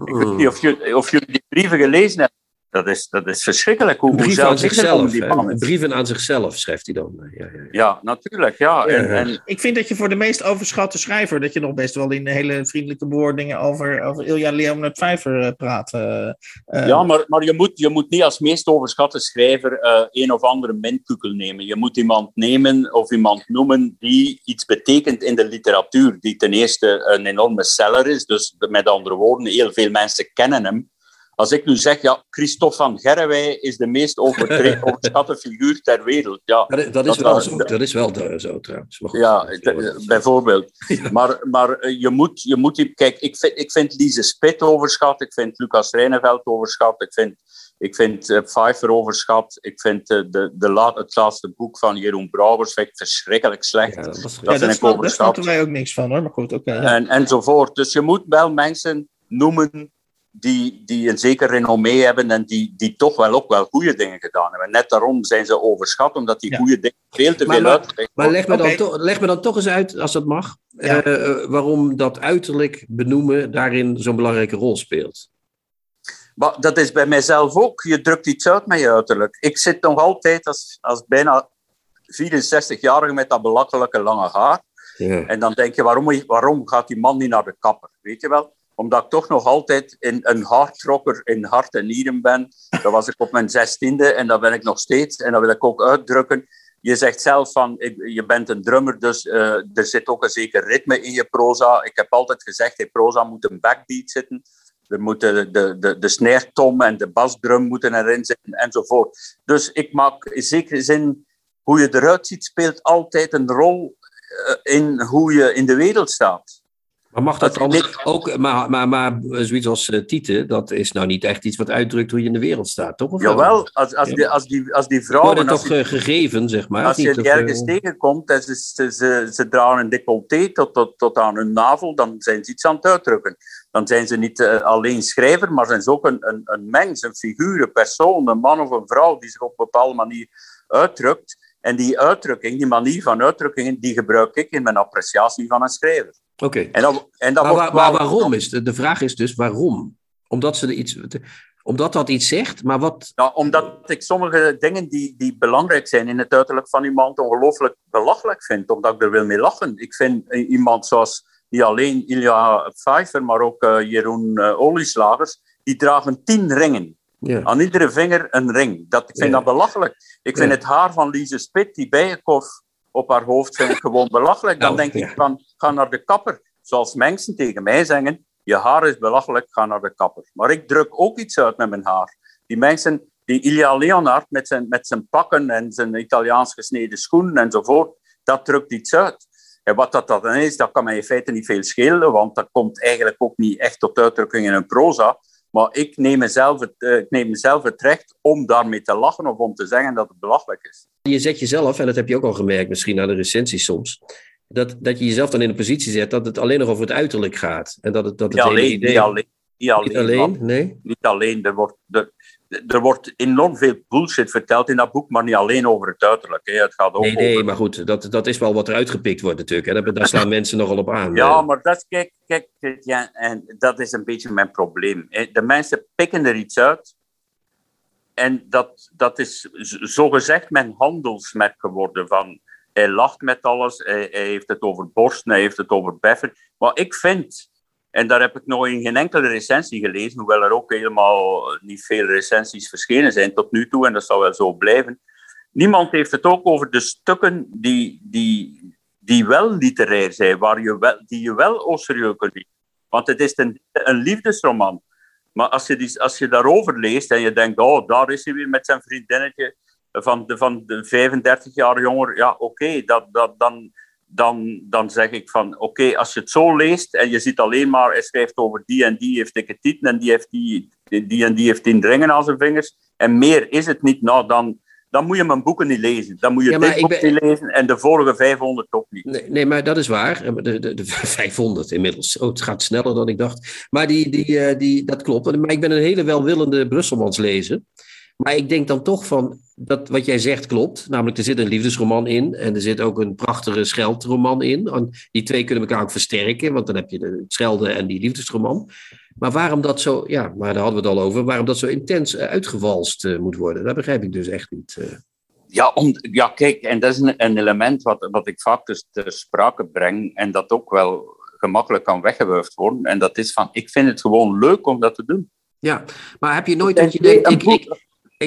Ik weet niet of, je, of jullie die brieven gelezen hebben. Dat is, dat is verschrikkelijk. Hoe, brieven aan zichzelf. Brieven aan zichzelf schrijft hij dan. Ja, ja, ja. ja natuurlijk. Ja. En, en... Ik vind dat je voor de meest overschatte schrijver, dat je nog best wel in hele vriendelijke bewoordingen over, over Ilja Leonard Vijver uh, praat. Uh, uh... Ja, maar, maar je, moet, je moet niet als meest overschatte schrijver een of andere minkukel nemen. Je moet iemand nemen of iemand noemen die iets betekent in de literatuur. Die ten eerste een enorme seller is. Dus met andere woorden, heel veel mensen kennen hem. Als ik nu zeg, ja, Christophe van Gerwij is de meest <laughs> overschatte figuur ter wereld. Ja, dat, dat, is, wel zo, dat is wel zo trouwens. Ja, bijvoorbeeld. <laughs> Ja. Maar, maar eh, je moet, je moet... Kijk, ik vind, ik vind Lise Spit overschat. Ik vind Lucas Reineveld overschat. Ik vind, ik vind uh, Pfeiffer overschat. Ik vind uh, de, de la, het laatste boek van Jeroen Brouwers vind ik verschrikkelijk slecht. Ja, dat, was, dat ja, vind ik overschat. Daar wij ook niks van, hoor. Maar goed. Okay, ja. en, enzovoort. Dus je moet wel mensen noemen die, die een zeker renommee hebben en die, die toch wel ook wel goede dingen gedaan hebben. Net daarom zijn ze overschat, omdat die ja. goede dingen veel te maar, veel uit. Maar leg me, okay. dan to, leg me dan toch eens uit, als dat mag, ja. uh, waarom dat uiterlijk benoemen daarin zo'n belangrijke rol speelt. Maar dat is bij mijzelf ook. Je drukt iets uit met je uiterlijk. Ik zit nog altijd als, als bijna 64-jarige met dat belachelijke lange haar. Ja. En dan denk je, waarom, waarom gaat die man niet naar de kapper? Weet je wel? Omdat ik toch nog altijd in, een hardrocker in hart en nieren ben. Dat was ik op mijn zestiende en dat ben ik nog steeds. En dat wil ik ook uitdrukken. Je zegt zelf van, je bent een drummer, dus uh, er zit ook een zeker ritme in je proza. Ik heb altijd gezegd, in proza moet een backbeat zitten. Er moeten de, de, de snare tom en de basdrum moeten erin zitten enzovoort. Dus ik maak in zekere zin, hoe je eruit ziet, speelt altijd een rol uh, in hoe je in de wereld staat. Maar mag dat Dat dan dit- ook, maar, maar, maar zoiets als eh, Tieten, dat is nou niet echt iets wat uitdrukt hoe je in de wereld staat, toch? Of wel? Jawel, als, als, Ja. die, als, die, als die vrouwen... Als, toch die- eh, gegeven, zeg maar? als je die eh, ergens tegenkomt en ze, ze, ze, ze dragen een decolleté tot, tot, tot aan hun navel, dan zijn ze iets aan het uitdrukken. Dan zijn ze niet alleen schrijver, maar zijn ze ook een, een, een mens, een figuur, een persoon, een man of een vrouw die zich op een bepaalde manier uitdrukt. En die uitdrukking, die manier van uitdrukkingen, die gebruik ik in mijn appreciatie van een schrijver. Oké. En dat, en dat Maar, wordt waar- maar wel- waarom is de, de vraag is dus waarom? Omdat ze er iets, omdat dat iets zegt, maar wat? Nou, omdat ik sommige dingen die, die belangrijk zijn in het uiterlijk van iemand ongelooflijk belachelijk vind, omdat ik er wil mee lachen. Ik vind eh, iemand zoals niet alleen Ilja Pfeiffer, maar ook eh, Jeroen eh, Olieslagers, die dragen tien ringen. Ja. Aan iedere vinger een ring. Dat, ik vind dat belachelijk. Ik vind het haar van Lise Spit, die bijenkorf op haar hoofd, vind ik gewoon belachelijk. Dan denk ik van, ga naar de kapper. Zoals mensen tegen mij zeggen, je haar is belachelijk, ga naar de kapper. Maar ik druk ook iets uit met mijn haar. Die mensen, die Ilja Leonard met zijn, met zijn pakken en zijn Italiaans gesneden schoenen enzovoort, dat drukt iets uit. En wat dat dan is, dat kan mij in feite niet veel schelen, want dat komt eigenlijk ook niet echt tot uitdrukking in een proza. Maar ik neem, mezelf het, eh, ik neem mezelf het recht om daarmee te lachen of om te zeggen dat het belachelijk is. Je zet jezelf, en dat heb je ook al gemerkt misschien aan de recensies soms, dat, dat je jezelf dan in een positie zet dat het alleen nog over het uiterlijk gaat. En dat het, dat het Niet hele alleen, idee... alleen. Niet alleen, Niet alleen, want- nee? niet alleen. Er wordt, er, er wordt enorm veel bullshit verteld in dat boek, maar niet alleen over het uiterlijk. Hè. Het gaat ook Nee, nee, over... maar goed, dat, dat is wel wat er uitgepikt wordt natuurlijk. Hè. Daar, daar slaan <laughs> mensen nogal op aan. Ja, Eh, maar dat is, kijk, kijk ja, en dat is een beetje mijn probleem. hè. De mensen pikken er iets uit. En dat, dat is zogezegd mijn handelsmerk geworden. Van, hij lacht met alles, hij, hij heeft het over borsten, hij heeft het over beffen. Maar ik vind, en daar heb ik nog in geen enkele recensie gelezen, hoewel er ook helemaal niet veel recensies verschenen zijn tot nu toe, en dat zal wel zo blijven. Niemand heeft het ook over de stukken die, die, die wel literair zijn, waar je wel, die je wel au serieus kunt nemen. Want het is een, een liefdesroman. Maar als je, die, als je daarover leest en je denkt, oh, daar is hij weer met zijn vriendinnetje van de, van de 35 jaar jonger, ja, oké, dat, dat, dan, dan, dan zeg ik van, oké, als je het zo leest en je ziet alleen maar, hij schrijft over die en die heeft dikke tieten en die, heeft die, die en die heeft tien ringen aan zijn vingers en meer is het niet, nou, dan, dan moet je mijn boeken niet lezen. Dan moet je Ja, dit boek ben- niet lezen en de vorige 500 ook niet. Nee, nee, maar dat is waar. De, de, de <laughs> 500 inmiddels. Oh, het gaat sneller dan ik dacht. Maar die, die, eh, die, dat klopt. Maar ik ben een hele welwillende Brusselmans lezer. Maar ik denk dan toch van, dat wat jij zegt klopt. Namelijk, er zit een liefdesroman in. En er zit ook een prachtige scheldroman in. En die twee kunnen elkaar ook versterken. Want dan heb je de het schelden en die liefdesroman. Maar waarom dat zo, ja, maar daar hadden we het al over. Waarom dat zo intens eh, uitgewalst eh, moet worden. Dat begrijp ik dus echt niet. eh. Ja, om, ja, kijk, en dat is een, een element wat, wat ik vaak dus ter sprake breng en dat ook wel gemakkelijk kan weggewuifd worden. En dat is van, ik vind het gewoon leuk om dat te doen. Ja, maar heb je nooit dat je denkt, ik,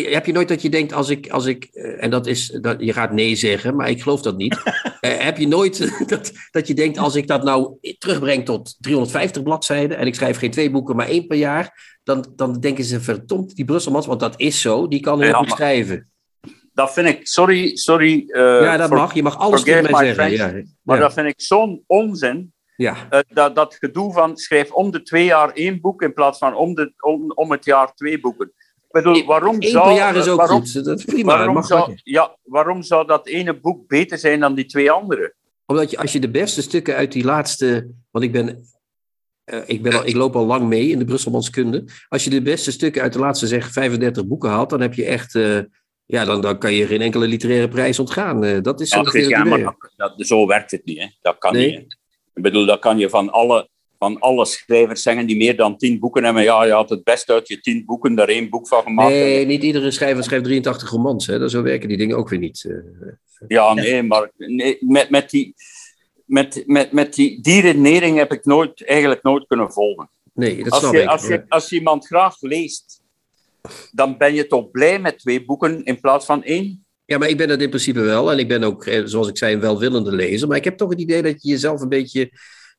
heb je nooit dat je denkt als ik, als ik eh, en dat is, dat, je gaat nee zeggen, maar ik geloof dat niet. <laughs> Eh, heb je nooit <laughs> dat, dat je denkt als ik dat nou terugbreng tot 350 bladzijden en ik schrijf geen twee boeken, maar één per jaar, dan, dan denken ze verdomd die Brusselmans, want dat is zo, die kan heel Ja, goed maar- schrijven. Dat vind ik, sorry, sorry. eh, ja, dat mag. Je mag alles tegen mij zeggen. Ja, Maar ja, dat vind ik zo'n onzin. ja. eh, dat, dat gedoe van schrijf om de twee jaar één boek in plaats van om, de, om, om het jaar twee boeken. Bedoel, waarom Eén zou, per jaar is ook waarom, goed. Dat is prima. Waarom mag zou, ja, waarom zou dat ene boek beter zijn dan die twee andere? Omdat je, als je de beste stukken uit die laatste. Want ik ben. eh, ik, ben al, ik loop al lang mee in de Brusselmanskunde. Als je de beste stukken uit de laatste zeg 35 boeken haalt, dan heb je echt. eh, ja, dan, dan kan je geen enkele literaire prijs ontgaan. Eh, dat is Ja, het ja, maar dat, dat- zo werkt het niet. Hè. Dat kan Nee. niet. Hè. Ik bedoel, dat kan je van alle, van alle schrijvers zeggen die meer dan tien boeken hebben. Ja, je had het best uit je tien boeken daar één boek van gemaakt. Nee, niet iedere schrijver schrijft 83 romans. Hè. Zo werken die dingen ook weer niet. eh. Ja, nee, maar nee, met, met, die, met, met, met die, die redenering heb ik nooit, eigenlijk nooit kunnen volgen. nee, dat Als snap je, ik. als, je, als je iemand graag leest, dan ben je toch blij met twee boeken in plaats van één? Ja, maar ik ben dat in principe wel. En ik ben ook, eh, zoals ik zei, een welwillende lezer. Maar ik heb toch het idee dat je jezelf een beetje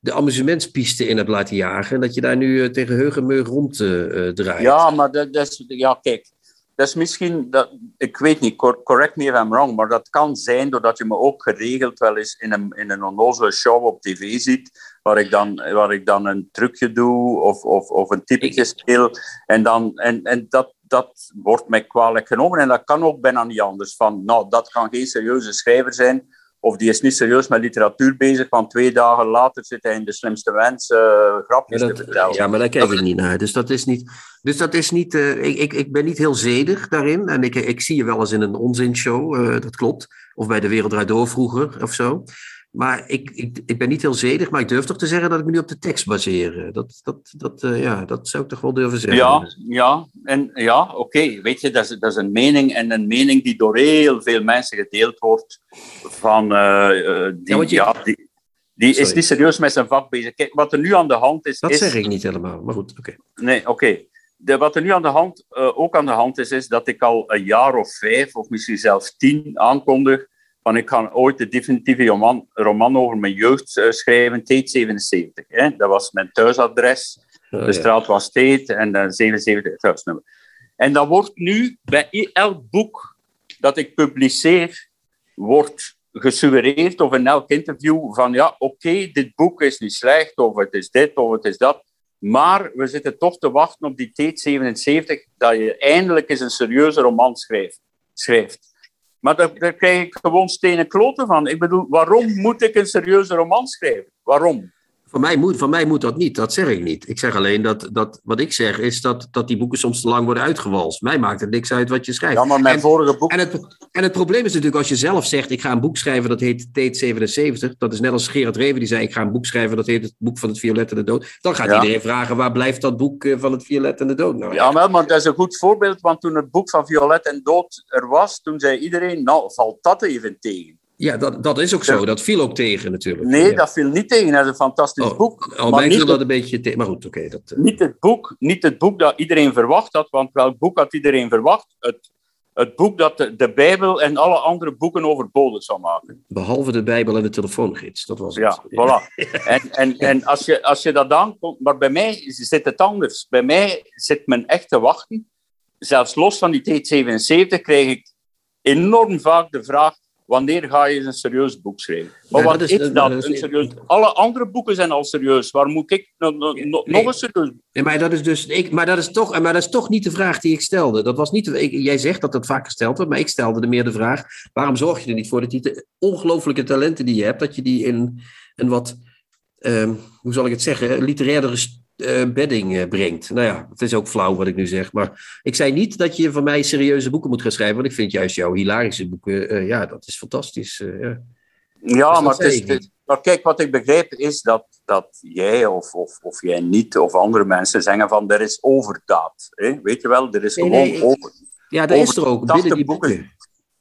de amusementspiste in hebt laten jagen. En dat je daar nu eh, tegen rond eh, eh, draait. Ja, maar dat, dat is... Ja, kijk. dat is misschien, dat, ik weet niet, correct me if I'm wrong, maar dat kan zijn doordat je me ook geregeld wel eens in een, in een onnozele show op tv ziet, waar ik dan, waar ik dan een trucje doe of, of, of een typetje speel. En, dan, en, en dat, dat wordt mij kwalijk genomen en dat kan ook bijna niet anders. Van, nou, dat kan geen serieuze schrijver zijn, of die is niet serieus met literatuur bezig, want twee dagen later zit hij in de slimste mensen uh, grapjes ja, te vertellen. Ja, maar daar kijk ik niet naar. Dus dat is niet... Dus dat is niet uh, ik, ik, ik ben niet heel zedig daarin. En ik, ik zie je wel eens in een onzinshow, uh, dat klopt. Of bij De Wereld Door vroeger, of zo. Maar ik, ik, ik ben niet heel zedig, maar ik durf toch te zeggen dat ik me nu op de tekst baseer. Dat, dat, dat, uh, ja, dat zou ik toch wel durven zeggen. Ja, ja, en, ja oké. Okay. Weet je, dat is, dat is een mening en een mening die door heel veel mensen gedeeld wordt. Van, uh, die, ja, je... ja, die, die is niet serieus met zijn vak bezig. Kijk, wat er nu aan de hand is. Dat is... zeg ik niet helemaal, maar goed, oké. Okay. Nee, oké. Okay. De, wat er nu aan de hand, uh, ook aan de hand is, is dat ik al een jaar of vijf, of misschien zelfs tien, aankondig van ik ga ooit de definitieve roman, roman over mijn jeugd uh, schrijven, Teet 77. Hè? Dat was mijn thuisadres. Oh, de straat was Teet en dan 77 het huisnummer. En dat wordt nu bij elk boek dat ik publiceer, wordt gesuggereerd of in elk interview van ja, oké, okay, dit boek is niet slecht, of het is dit, of het is dat. Maar we zitten toch te wachten op die Teet 77, dat je eindelijk eens een serieuze roman schrijft. schrijft. Maar daar, krijg ik gewoon stenen kloten van. Ik bedoel, waarom moet ik een serieuze roman schrijven? Waarom? Van mij, moet, van mij moet dat niet, dat zeg ik niet. Ik zeg alleen dat, dat wat ik zeg is dat, dat die boeken soms te lang worden uitgewalst. Mij maakt het niks uit wat je schrijft. Ja, maar mijn en, vorige boek... En het, en het probleem is natuurlijk als je zelf zegt, ik ga een boek schrijven dat heet Teet 77. Dat is net als Gerard Reven die zei, ik ga een boek schrijven dat heet het boek van het violet en de dood. Dan gaat ja. iedereen vragen, waar blijft dat boek van het violet en de dood nou? Ja, wel, maar dat is een goed voorbeeld, want toen het boek van violet en dood er was, toen zei iedereen, nou, valt dat even tegen. Ja, dat, dat is ook zo. Dat viel ook tegen natuurlijk. Nee, ja. dat viel niet tegen. Dat is een fantastisch oh, boek. Oh, mij viel dat een beetje tegen. Maar goed, oké. Okay, dat, uh... niet, het boek, niet het boek dat iedereen verwacht had, want welk boek had iedereen verwacht? Het, het boek dat de, de Bijbel en alle andere boeken overbodig zou maken. Behalve de Bijbel en de telefoongids, dat was het. Ja, voilà. <laughs> En, en, en als, je, als je dat aankomt... Maar bij mij zit het anders. Bij mij zit men echt te wachten. Zelfs los van die T77 krijg ik enorm vaak de vraag wanneer ga je een serieus boek schrijven? Maar ja, wat is, is dat? Een serieus... Alle andere boeken zijn al serieus. Waar moet ik no, no, no, nee. nog een serieus boek? Nee, maar dat is dus, ik, maar, dat is toch, maar dat is toch niet de vraag die ik stelde. Dat was niet, ik, jij zegt dat dat vaak gesteld wordt, maar ik stelde er meer de vraag: waarom zorg je er niet voor dat je de ongelooflijke talenten die je hebt, dat je die in een wat, um, hoe zal ik het zeggen, literaire uh, bedding uh, brengt. Nou ja, het is ook flauw wat ik nu zeg. Maar ik zei niet dat je van mij serieuze boeken moet gaan schrijven. Want ik vind juist jouw hilarische boeken, uh, ja, dat is fantastisch. ja, ja dus maar, het is, het, maar kijk, wat ik begrijp is dat, dat jij of, of, of jij niet of andere mensen zeggen van er is overdaad. Hè? Weet je wel, er is nee, gewoon nee, over. Ja, dat is er ook. Binnen die boeken. boeken.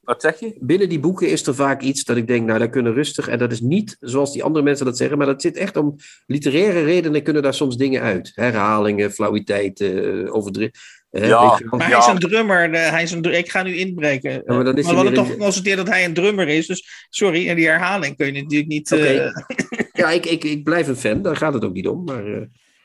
Wat zeg je? Binnen die boeken is er vaak iets dat ik denk, nou, daar kunnen rustig. En dat is niet zoals die andere mensen dat zeggen, maar dat zit echt om literaire redenen kunnen daar soms dingen uit. Herhalingen, flauwiteiten, overdreven. Ja, maar hij is een drummer. hij is een, ik ga nu inbreken. Ja, maar, dan is maar we hadden toch geconstateerd dat hij een drummer is. Dus sorry, en die herhaling kun je natuurlijk niet. Okay. Uh... <laughs> ja, ik, ik, ik blijf een fan, daar gaat het ook niet om. Maar, uh...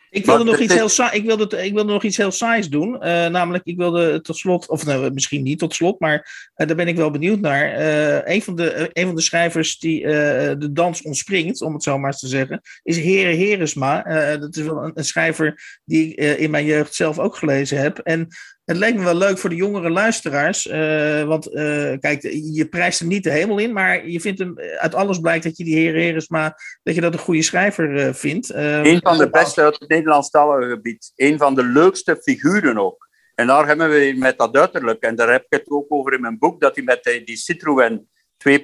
Ik wilde, nog iets heel saai, ik, wilde, ik wilde nog iets heel saais doen. Uh, namelijk, ik wilde tot slot, of nou, misschien niet tot slot, maar uh, daar ben ik wel benieuwd naar. Uh, een, van de, een van de schrijvers die de dans ontspringt, om het zo maar eens te zeggen, is Heren Heresma. dat is wel een, een schrijver die ik in mijn jeugd zelf ook gelezen heb. En het lijkt me wel leuk voor de jongere luisteraars. Uh, want uh, kijk, je prijst hem niet de hemel in. Maar je vindt hem, uit alles blijkt dat je die heer Heresma, dat je dat een goede schrijver uh, vindt. een van de beste uit het Nederlandstalige gebied. Een van de leukste figuren ook. En daar hebben we met dat uiterlijk. En daar heb ik het ook over in mijn boek. Dat hij met die Citroën 2.5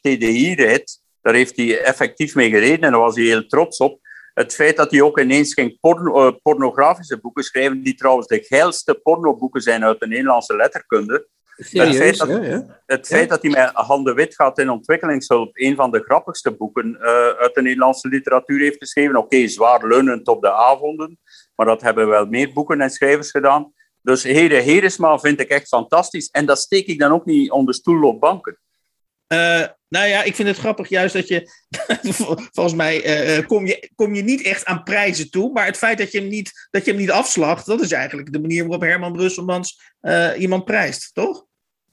TDI rijdt. Daar heeft hij effectief mee gereden. En daar was hij heel trots op het feit dat hij ook ineens ging porno, uh, pornografische boeken schrijven, die trouwens de geilste pornoboeken zijn uit de Nederlandse letterkunde. Serieus, het feit dat, ja. Het feit dat hij met Han de Wit gaat in ontwikkelingshulp een van de grappigste boeken uh, uit de Nederlandse literatuur heeft geschreven. Oké, okay, zwaar leunend op de avonden, maar dat hebben wel meer boeken en schrijvers gedaan. Dus Heren Heresma vind ik echt fantastisch. En dat steek ik dan ook niet onder stoel op banken. Uh, nou ja, ik vind het grappig juist dat je, <laughs> volgens mij uh, kom, je, kom je niet echt aan prijzen toe, maar het feit dat je hem niet, dat je hem niet afslacht, dat is eigenlijk de manier waarop Herman Brusselmans uh, iemand prijst, toch?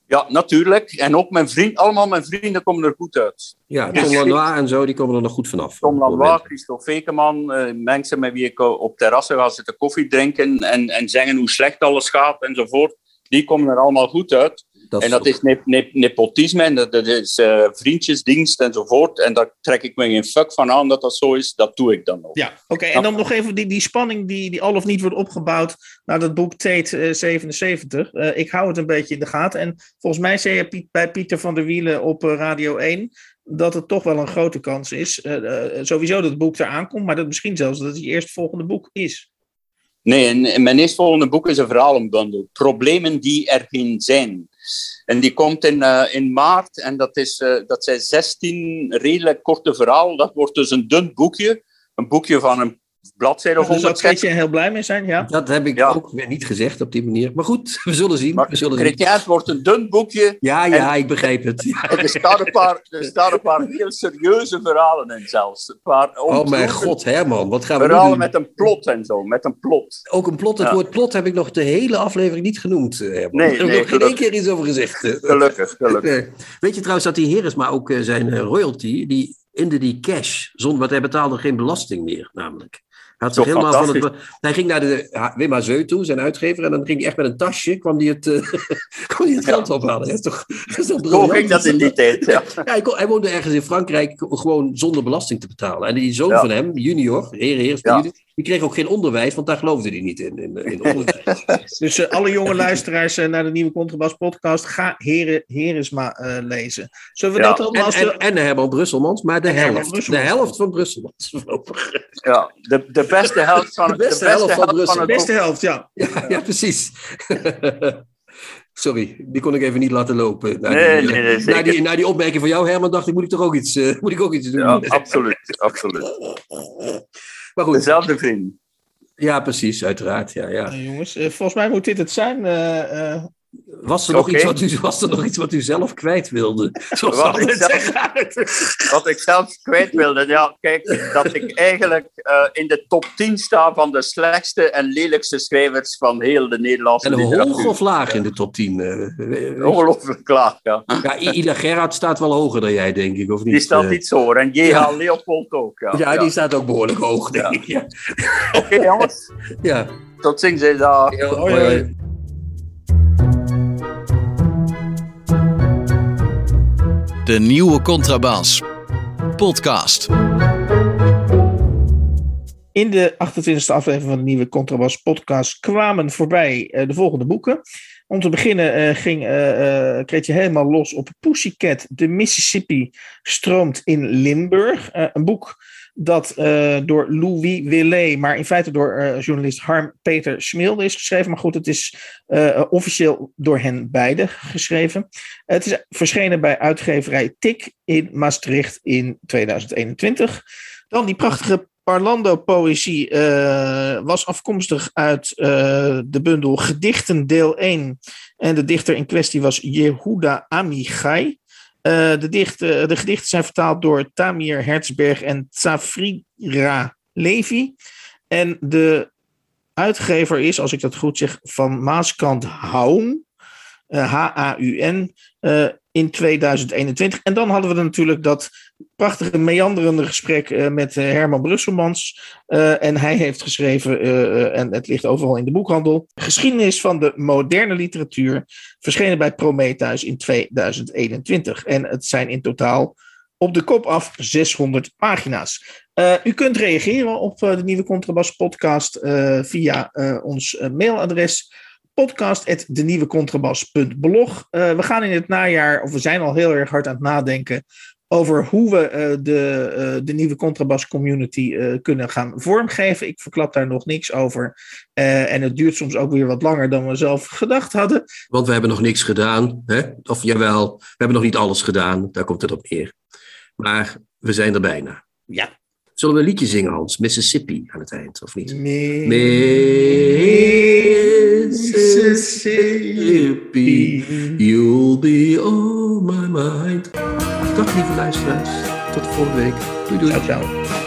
Ja, natuurlijk. En ook mijn vriend, allemaal mijn vrienden komen er goed uit. Ja, Tom Lanois en zo, die komen er nog goed vanaf. Tom Lanois, Christophe Vekeman, uh, mensen met wie ik op terrassen ga zitten koffie drinken en, en zeggen hoe slecht alles gaat enzovoort, die komen er allemaal goed uit. Dat en dat is ne ne nepotisme en dat, dat is uh, vriendjesdienst enzovoort. En daar trek ik me geen fuck van aan dat dat zo is. Dat doe ik dan ook. Ja, oké. En dan nog even die, die spanning die, die al of niet wordt opgebouwd naar dat boek Tate uh, 77. Uh, ik hou het een beetje in de gaten. En volgens mij zei je bij Pieter van der Wielen op eh, Radio 1 dat het toch wel een grote kans is. Uh, sowieso dat het boek eraan komt, maar dat misschien zelfs dat het je eerstvolgende boek is. Nee, in mijn eerstvolgende boek is een verhalenbundel. Problemen die er geen zijn. En die komt in, uh, in maart en dat, is, uh, dat zijn 16 redelijk korte verhalen. Dat wordt dus een dun boekje. Een boekje van een bladzijde of dus daar kun je heel blij mee zijn, ja? Dat heb ik ook weer niet gezegd op die manier. Maar goed, we zullen zien. Maar, we zullen zien. het wordt een dun boekje. Ja, ja, ik begrijp het. <laughs> Ja. Er, staan een paar, er staan een paar heel serieuze verhalen in zelfs. Een paar oh mijn god, Herman, wat gaan we verhalen doen? met een plot en zo, met een plot. Ook een plot, het ja. woord plot heb ik nog de hele aflevering niet genoemd, eh, Herman. Nee, Daar heb ik nog geen één keer iets over gezegd. Eh. <laughs> Gelukkig, gelukkig. Weet je trouwens dat die Heresma ook zijn royalty, die in de die cash, zonder, want hij betaalde geen belasting meer, namelijk. Hij, had zich helemaal van het, hij ging naar de Wim Zeu toe, zijn uitgever, en dan ging hij echt met een tasje, kwam <laughs> hij het, kwam hij het geld ja. ophalen. Dat is toch, <laughs> dat is toch Hoe ging dat in die tijd? Ja. <laughs> ja hij, kon, hij, woonde ergens in Frankrijk gewoon zonder belasting te betalen. En die zoon van hem, junior, heer, heer. Die kreeg ook geen onderwijs, want daar geloofde hij niet in, in, in onderwijs. <laughs> dus uh, alle jonge luisteraars uh, naar de nieuwe Contrabas podcast, ga Heren, Heresma allemaal Zullen we dat allemaal... En, en, en Herman Brusselmans, maar de helft. De helft van Brusselmans. <laughs> Ja, de, de beste helft van, de beste de beste helft van, helft van het beste helft, ja. Ja, ja precies. <laughs> Sorry, die kon ik even niet laten lopen. Na nee, die, nee, nee, na, die, na die opmerking van jou, Herman, dacht ik, moet ik toch ook iets, uh, moet ik ook iets doen? Ja, absoluut, absoluut. Maar goed. Dezelfde vriend. Ja, precies, uiteraard. Ja, ja. Uh, jongens, uh, volgens mij moet dit het zijn. Was er, nog okay. iets wat u, was er nog iets wat u zelf kwijt wilde? <laughs> Wat ik, zelf, wat ik zelf kwijt wilde, ja, kijk, dat ik eigenlijk uh, in de top 10 sta van de slechtste en lelijkste schrijvers van heel de Nederlandse En hoog of laag in de top 10? Uh, Ongelooflijk laag, ja. <laughs> ja. Ida Gerhard staat wel hoger dan jij, denk ik, of niet? Die staat uh, iets hoger. En J.H. Ja. Leopold ook, ja. ja. die staat ook behoorlijk hoog, denk ik. Ja. Oké, okay, jongens. Ja. Tot ziens, daar. Hoi, De nieuwe Contrabas. Podcast. In de 28e aflevering van de nieuwe Contrabas podcast kwamen voorbij uh, de volgende boeken. Om te beginnen uh, ging uh, Kretje helemaal los op Pussycat. De Mississippi stroomt in Limburg. een boek dat uh, door Louis Willet, maar in feite door uh, journalist Harm Peter Smilde is geschreven. Maar goed, het is uh, officieel door hen beiden geschreven. het is verschenen bij uitgeverij Tik in Maastricht in 2021. Dan die prachtige Parlando-poëzie was afkomstig uit de bundel Gedichten deel 1. En de dichter in kwestie was Yehuda Amichai. Uh, de, uh, de, gedichten zijn vertaald door Tamir Hertzberg en Tsafrira Levi. En de uitgever is, als ik dat goed zeg, van Maaskant Haun. H-A-U-N. In 2021. En dan hadden we natuurlijk dat prachtige meanderende gesprek uh, met uh, Herman Brusselmans. Uh, en hij heeft geschreven, en het ligt overal in de boekhandel, Geschiedenis van de moderne literatuur, verschenen bij Prometheus in 2021. En het zijn in totaal op de kop af 600 pagina's. u kunt reageren op de nieuwe Contrabas podcast via ons mailadres podcast.denieuwecontrabas.blog. Uh, we gaan in het najaar, of we zijn al heel erg hard aan het nadenken over hoe we uh, de, uh, de nieuwe contrabas community uh, kunnen gaan vormgeven. Ik verklap daar nog niks over. en het duurt soms ook weer wat langer dan we zelf gedacht hadden. Want we hebben nog niks gedaan. Hè? Of jawel, we hebben nog niet alles gedaan. Daar komt het op neer. Maar we zijn er bijna. Ja. Zullen we een liedje zingen, Hans? Mississippi aan het eind, of niet? Mississippi, you'll be on my mind. Dag lieve luisteraars, tot de volgende week. Doei doei. Ciao, ciao.